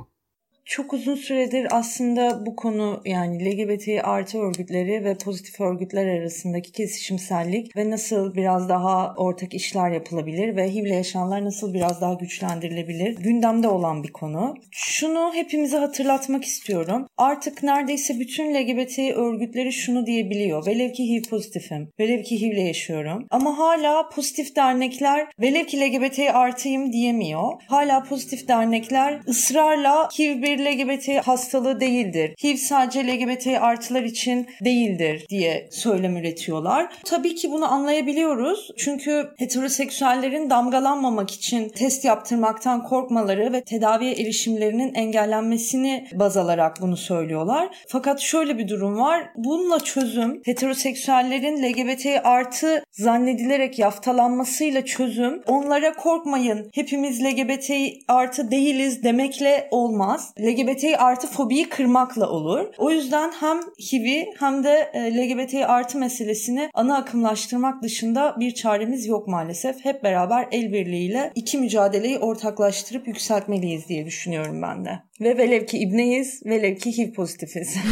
Çok uzun süredir aslında bu konu yani LGBT artı örgütleri ve pozitif örgütler arasındaki kesişimsellik ve nasıl biraz daha ortak işler yapılabilir ve HIV'le yaşayanlar nasıl biraz daha güçlendirilebilir gündemde olan bir konu. Şunu hepimize hatırlatmak istiyorum. Artık neredeyse bütün LGBT örgütleri şunu diyebiliyor. Velev ki HIV pozitifim, velev ki HIV'le yaşıyorum. Ama hala pozitif dernekler velev ki LGBT artıyım diyemiyor. Hala pozitif dernekler ısrarla HIV bir LGBT hastalığı değildir. HIV sadece LGBT artılar için değildir diye söylem üretiyorlar. Tabii ki bunu anlayabiliyoruz. Çünkü heteroseksüellerin damgalanmamak için test yaptırmaktan korkmaları ve tedaviye erişimlerinin engellenmesini baz alarak bunu söylüyorlar. Fakat şöyle bir durum var. Bununla çözüm heteroseksüellerin LGBT artı zannedilerek yaftalanmasıyla çözüm onlara korkmayın hepimiz LGBT artı değiliz demekle olmaz. LGBT artı fobiyi kırmakla olur. O yüzden hem HIV'i hem de e, LGBT artı meselesini ana akımlaştırmak dışında bir çaremiz yok maalesef. Hep beraber el birliğiyle iki mücadeleyi ortaklaştırıp yükseltmeliyiz diye düşünüyorum ben de. Ve velev ki ibneyiz, velev ki HIV pozitifiz.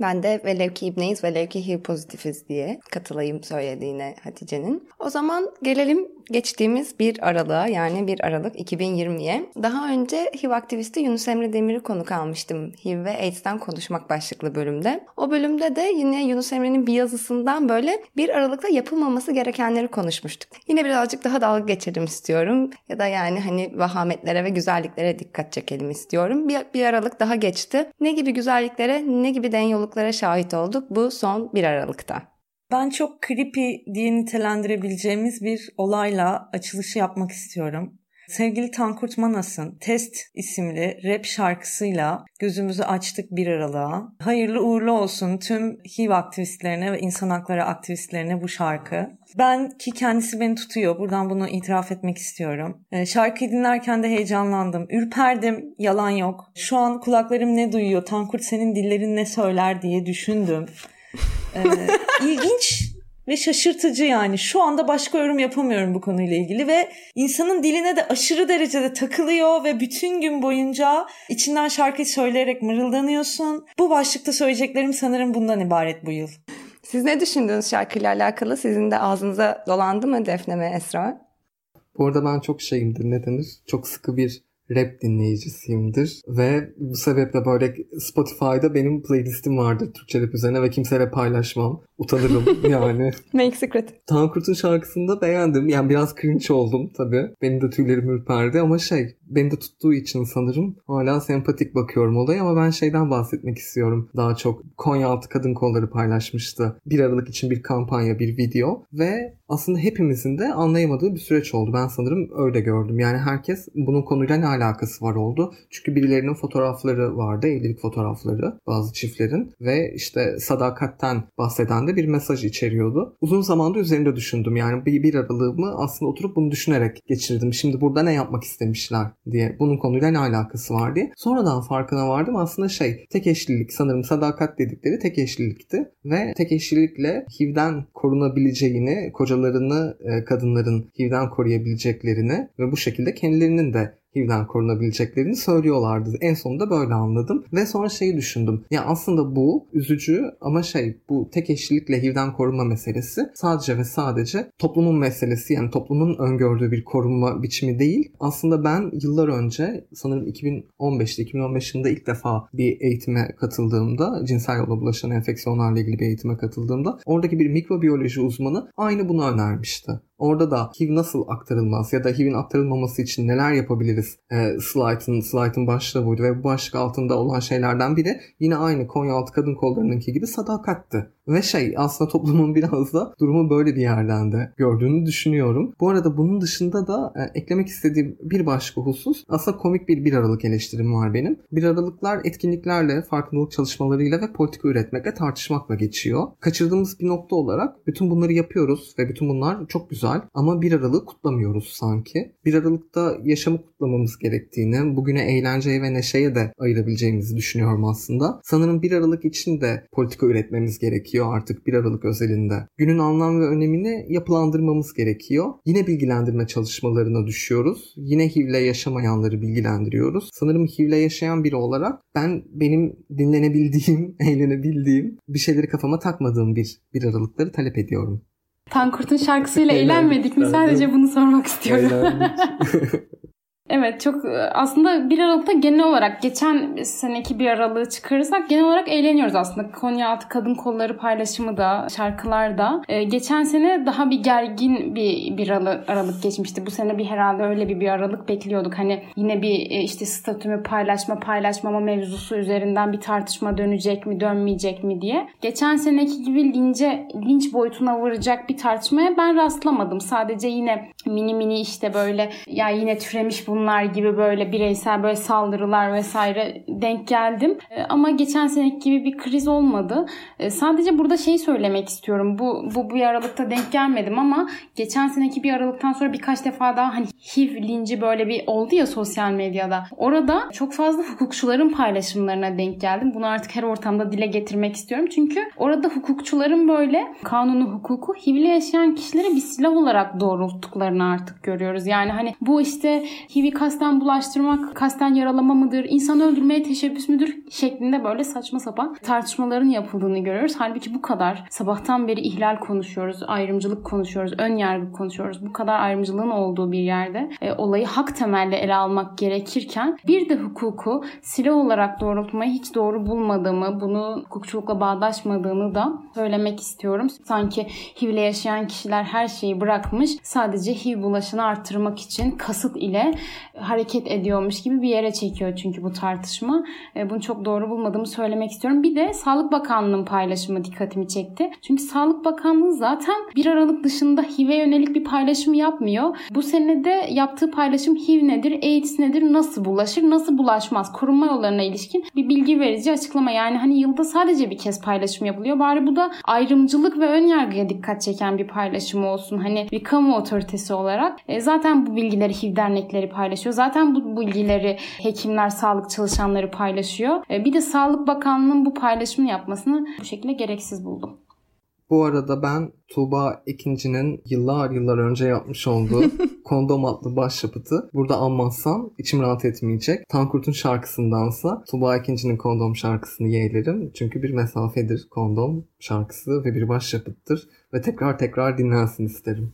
Ben de velev ki ibneyiz, velev ki HIV pozitifiz diye katılayım söylediğine Hatice'nin. O zaman gelelim geçtiğimiz bir aralığa yani 1 Aralık 2020'ye. Daha önce HIV aktivisti Yunus Emre Demir'i konuk almıştım HIV ve AIDS'ten konuşmak başlıklı bölümde. O bölümde de yine Yunus Emre'nin bir yazısından böyle 1 Aralık'ta yapılmaması gerekenleri konuşmuştuk. Yine birazcık daha dalga geçelim istiyorum ya da yani hani vahametlere ve güzelliklere dikkat çekelim istiyorum. Bir, bir Aralık daha geçti. Ne gibi güzelliklere ne gibi denyoluklara şahit olduk bu son 1 Aralık'ta. Ben çok creepy diye nitelendirebileceğimiz bir olayla açılışı yapmak istiyorum. Sevgili Tankurt Manas'ın Test isimli rap şarkısıyla gözümüzü açtık bir aralığa. Hayırlı uğurlu olsun tüm HIV aktivistlerine ve insan hakları aktivistlerine bu şarkı. Ben ki kendisi beni tutuyor. Buradan bunu itiraf etmek istiyorum. Ee, şarkıyı dinlerken de heyecanlandım. Ürperdim. Yalan yok. Şu an kulaklarım ne duyuyor? Tankurt senin dillerin ne söyler diye düşündüm ee, ilginç ve şaşırtıcı yani. Şu anda başka yorum yapamıyorum bu konuyla ilgili ve insanın diline de aşırı derecede takılıyor ve bütün gün boyunca içinden şarkıyı söyleyerek mırıldanıyorsun. Bu başlıkta söyleyeceklerim sanırım bundan ibaret bu yıl. Siz ne düşündünüz şarkıyla alakalı? Sizin de ağzınıza dolandı mı Defne ve Esra? Bu arada ben çok şeyimdir ne denir? Çok sıkı bir rap dinleyicisiyimdir ve bu sebeple böyle Spotify'da benim playlistim vardır Türkçe rap üzerine ve kimseyle paylaşmam. Utanırım yani. Make secret. Tankurt'un şarkısını da beğendim. Yani biraz cringe oldum tabii. Benim de tüylerim ürperdi ama şey beni de tuttuğu için sanırım hala sempatik bakıyorum olaya ama ben şeyden bahsetmek istiyorum. Daha çok Konyaaltı Kadın Kolları paylaşmıştı. Bir Aralık için bir kampanya, bir video ve aslında hepimizin de anlayamadığı bir süreç oldu. Ben sanırım öyle gördüm. Yani herkes bunun konuyla ne alakası var oldu. Çünkü birilerinin fotoğrafları vardı, evlilik fotoğrafları bazı çiftlerin ve işte sadakatten bahseden de bir mesaj içeriyordu. Uzun zamanda üzerinde düşündüm. Yani bir, bir aralığımı aslında oturup bunu düşünerek geçirdim. Şimdi burada ne yapmak istemişler diye. Bunun konuyla ne alakası var diye. Sonradan farkına vardım. Aslında şey tek eşlilik sanırım sadakat dedikleri tek eşlilikti. Ve tek eşlilikle HIV'den korunabileceğini, kocalarını e, kadınların HIV'den koruyabileceklerini ve bu şekilde kendilerinin de HIV'den korunabileceklerini söylüyorlardı. En sonunda böyle anladım. Ve sonra şeyi düşündüm. Ya aslında bu üzücü ama şey bu tek eşlilikle HIV'den korunma meselesi sadece ve sadece toplumun meselesi yani toplumun öngördüğü bir korunma biçimi değil. Aslında ben yıllar önce sanırım 2015'te 2015 yılında ilk defa bir eğitime katıldığımda cinsel yolla bulaşan enfeksiyonlarla ilgili bir eğitime katıldığımda oradaki bir mikrobiyoloji uzmanı aynı bunu önermişti. Orada da HIV nasıl aktarılmaz ya da HIV'in aktarılmaması için neler yapabiliriz e, slide'ın, slide'ın başlığı buydu ve bu başlık altında olan şeylerden biri yine aynı Konyaaltı Kadın Kolları'nınki gibi sadakattı. Ve şey aslında toplumun biraz da durumu böyle bir yerden de gördüğünü düşünüyorum. Bu arada bunun dışında da e, eklemek istediğim bir başka husus aslında komik bir bir aralık eleştirim var benim. Bir aralıklar etkinliklerle, farkındalık çalışmalarıyla ve politika üretmekle tartışmakla geçiyor. Kaçırdığımız bir nokta olarak bütün bunları yapıyoruz ve bütün bunlar çok güzel ama bir aralığı kutlamıyoruz sanki. Bir aralıkta yaşamı kutlamamız gerektiğini, bugüne eğlenceye ve neşeye de ayırabileceğimizi düşünüyorum aslında. Sanırım bir aralık için de politika üretmemiz gerekiyor gerekiyor artık 1 Aralık özelinde. Günün anlam ve önemini yapılandırmamız gerekiyor. Yine bilgilendirme çalışmalarına düşüyoruz. Yine HIV'le yaşamayanları bilgilendiriyoruz. Sanırım HIV'le yaşayan biri olarak ben benim dinlenebildiğim, eğlenebildiğim bir şeyleri kafama takmadığım bir 1 Aralıkları talep ediyorum. Tankurt'un şarkısıyla eğlenmedik mi? Sadece bunu sormak istiyorum. Evet çok e, aslında bir Aralık'ta genel olarak geçen seneki bir Aralık'ı çıkarırsak genel olarak eğleniyoruz aslında. Konyaaltı Kadın Kolları paylaşımı da şarkılar da. Ee, geçen sene daha bir gergin bir bir Aralık geçmişti. Bu sene bir herhalde öyle bir bir Aralık bekliyorduk. Hani yine bir e, işte statümü paylaşma paylaşmama mevzusu üzerinden bir tartışma dönecek mi dönmeyecek mi diye. Geçen seneki gibi lince linç boyutuna varacak bir tartışmaya ben rastlamadım. Sadece yine mini mini işte böyle ya yine türemiş bu bunlar gibi böyle bireysel böyle saldırılar vesaire denk geldim. E, ama geçen seneki gibi bir kriz olmadı. E, sadece burada şey söylemek istiyorum. Bu bu bir aralıkta denk gelmedim ama geçen seneki bir aralıktan sonra birkaç defa daha hani HIV linci böyle bir oldu ya sosyal medyada. Orada çok fazla hukukçuların paylaşımlarına denk geldim. Bunu artık her ortamda dile getirmek istiyorum. Çünkü orada hukukçuların böyle kanunu hukuku HIV'li yaşayan kişilere bir silah olarak doğrulttuklarını artık görüyoruz. Yani hani bu işte HIV HIV'i kasten bulaştırmak, kasten yaralama mıdır, insan öldürmeye teşebbüs müdür şeklinde böyle saçma sapan tartışmaların yapıldığını görüyoruz. Halbuki bu kadar sabahtan beri ihlal konuşuyoruz, ayrımcılık konuşuyoruz, ön yargı konuşuyoruz. Bu kadar ayrımcılığın olduğu bir yerde e, olayı hak temelli ele almak gerekirken bir de hukuku silah olarak doğrultmayı hiç doğru bulmadığımı, bunu hukukçulukla bağdaşmadığını da söylemek istiyorum. Sanki HIV'le yaşayan kişiler her şeyi bırakmış, sadece HIV bulaşını arttırmak için kasıt ile hareket ediyormuş gibi bir yere çekiyor çünkü bu tartışma. E, bunu çok doğru bulmadığımı söylemek istiyorum. Bir de Sağlık Bakanlığı'nın paylaşımı dikkatimi çekti. Çünkü Sağlık Bakanlığı zaten bir Aralık dışında HIV'e yönelik bir paylaşım yapmıyor. Bu senede yaptığı paylaşım HIV nedir, AIDS nedir, nasıl bulaşır, nasıl bulaşmaz, korunma yollarına ilişkin bir bilgi verici açıklama. Yani hani yılda sadece bir kez paylaşım yapılıyor. Bari bu da ayrımcılık ve ön yargıya dikkat çeken bir paylaşım olsun. Hani bir kamu otoritesi olarak. E, zaten bu bilgileri HIV dernekleri paylaşıyor paylaşıyor. Zaten bu bilgileri hekimler, sağlık çalışanları paylaşıyor. E, bir de Sağlık Bakanlığı'nın bu paylaşımını yapmasını bu şekilde gereksiz buldum. Bu arada ben Tuğba ikincinin yıllar yıllar önce yapmış olduğu Kondom adlı başyapıtı burada anmazsam içim rahat etmeyecek. Tankurt'un şarkısındansa Tuğba ikincinin Kondom şarkısını yeğlerim. Çünkü bir mesafedir Kondom şarkısı ve bir başyapıttır. Ve tekrar tekrar dinlensin isterim.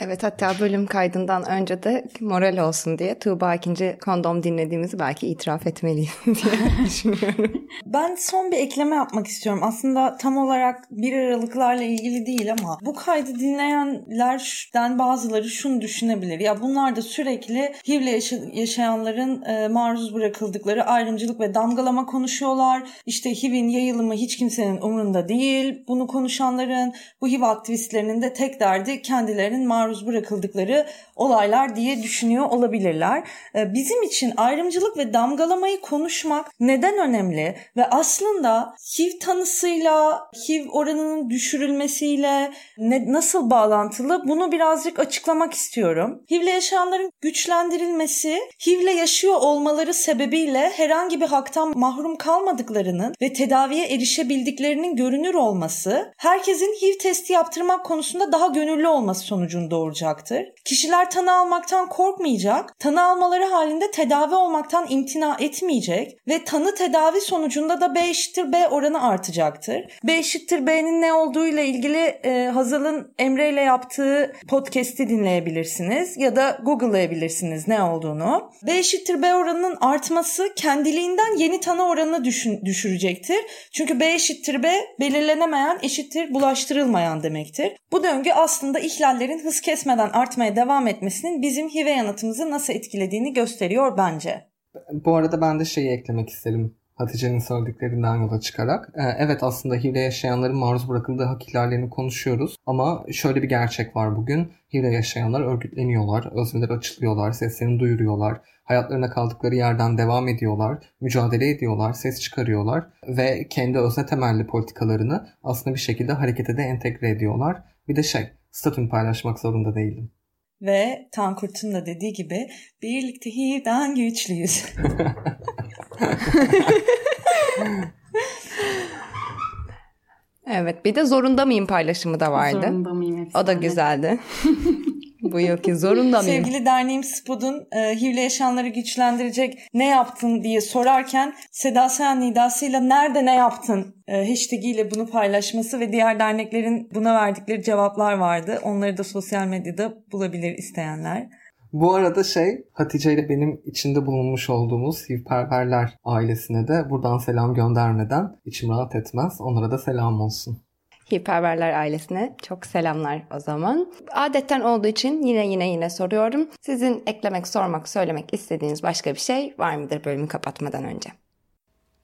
Evet hatta bölüm kaydından önce de moral olsun diye Tuğba ikinci kondom dinlediğimizi belki itiraf etmeliyiz diye düşünüyorum. Ben son bir ekleme yapmak istiyorum. Aslında tam olarak bir aralıklarla ilgili değil ama bu kaydı dinleyenlerden bazıları şunu düşünebilir. Ya bunlar da sürekli HIV'le yaşa- yaşayanların e, maruz bırakıldıkları ayrımcılık ve damgalama konuşuyorlar. İşte HIV'in yayılımı hiç kimsenin umurunda değil. Bunu konuşanların, bu HIV aktivistlerinin de tek derdi kendilerinin maruz maruz bırakıldıkları olaylar diye düşünüyor olabilirler. Ee, bizim için ayrımcılık ve damgalamayı konuşmak neden önemli ve aslında HIV tanısıyla, HIV oranının düşürülmesiyle ne, nasıl bağlantılı bunu birazcık açıklamak istiyorum. HIV'le yaşayanların güçlendirilmesi, HIV'le yaşıyor olmaları sebebiyle herhangi bir haktan mahrum kalmadıklarının ve tedaviye erişebildiklerinin görünür olması, herkesin HIV testi yaptırmak konusunda daha gönüllü olması sonucunu doğuracaktır. Kişiler tanı almaktan korkmayacak, tanı almaları halinde tedavi olmaktan imtina etmeyecek ve tanı tedavi sonucunda da B eşittir B oranı artacaktır. B eşittir B'nin ne olduğu ile ilgili e, Hazal'ın Emre ile yaptığı podcast'i dinleyebilirsiniz ya da Google'layabilirsiniz ne olduğunu. B eşittir B oranının artması kendiliğinden yeni tanı oranını düşün, düşürecektir. Çünkü B eşittir B belirlenemeyen eşittir bulaştırılmayan demektir. Bu döngü aslında ihlallerin hız kesmeden artmaya devam etmesinin bizim HIV yanıtımızı nasıl etkilediğini gösteriyor bence. Bu arada ben de şeyi eklemek isterim. Hatice'nin söylediklerinden yola çıkarak. Ee, evet aslında HIV'le yaşayanların maruz bırakıldığı hak ihlallerini konuşuyoruz. Ama şöyle bir gerçek var bugün. HIV'le yaşayanlar örgütleniyorlar, özneler açılıyorlar, seslerini duyuruyorlar. Hayatlarına kaldıkları yerden devam ediyorlar, mücadele ediyorlar, ses çıkarıyorlar ve kendi özne temelli politikalarını aslında bir şekilde harekete de entegre ediyorlar. Bir de şey, statün paylaşmak zorunda değilim. Ve Tankurt'un da dediği gibi birlikte HIV'den güçlüyüz. evet bir de zorunda mıyım paylaşımı da vardı. Zorunda mıyım? O da güzeldi. Bu yılki zorunda mıyım? Sevgili derneğim Spud'un e, HIV'le yaşayanları güçlendirecek ne yaptın diye sorarken Seda Sayan nidasıyla nerede ne yaptın e, hashtag ile bunu paylaşması ve diğer derneklerin buna verdikleri cevaplar vardı. Onları da sosyal medyada bulabilir isteyenler. Bu arada şey Hatice ile benim içinde bulunmuş olduğumuz HIVperverler ailesine de buradan selam göndermeden içim rahat etmez. Onlara da selam olsun. Hiperverler ailesine çok selamlar o zaman. Adetten olduğu için yine yine yine soruyorum. Sizin eklemek, sormak, söylemek istediğiniz başka bir şey var mıdır bölümü kapatmadan önce?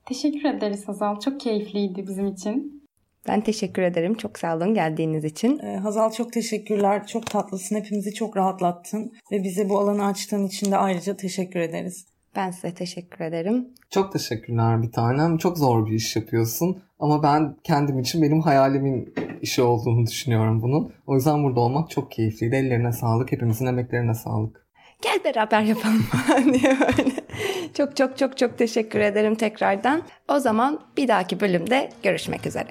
Teşekkür ederiz Hazal. Çok keyifliydi bizim için. Ben teşekkür ederim. Çok sağ olun geldiğiniz için. Ee, Hazal çok teşekkürler. Çok tatlısın. Hepimizi çok rahatlattın. Ve bize bu alanı açtığın için de ayrıca teşekkür ederiz. Ben size teşekkür ederim. Çok teşekkürler bir tanem. Çok zor bir iş yapıyorsun. Ama ben kendim için benim hayalimin işi olduğunu düşünüyorum bunun. O yüzden burada olmak çok keyifliydi. Ellerine sağlık. Hepimizin emeklerine sağlık. Gel beraber yapalım diye böyle. Çok çok çok çok teşekkür ederim tekrardan. O zaman bir dahaki bölümde görüşmek üzere.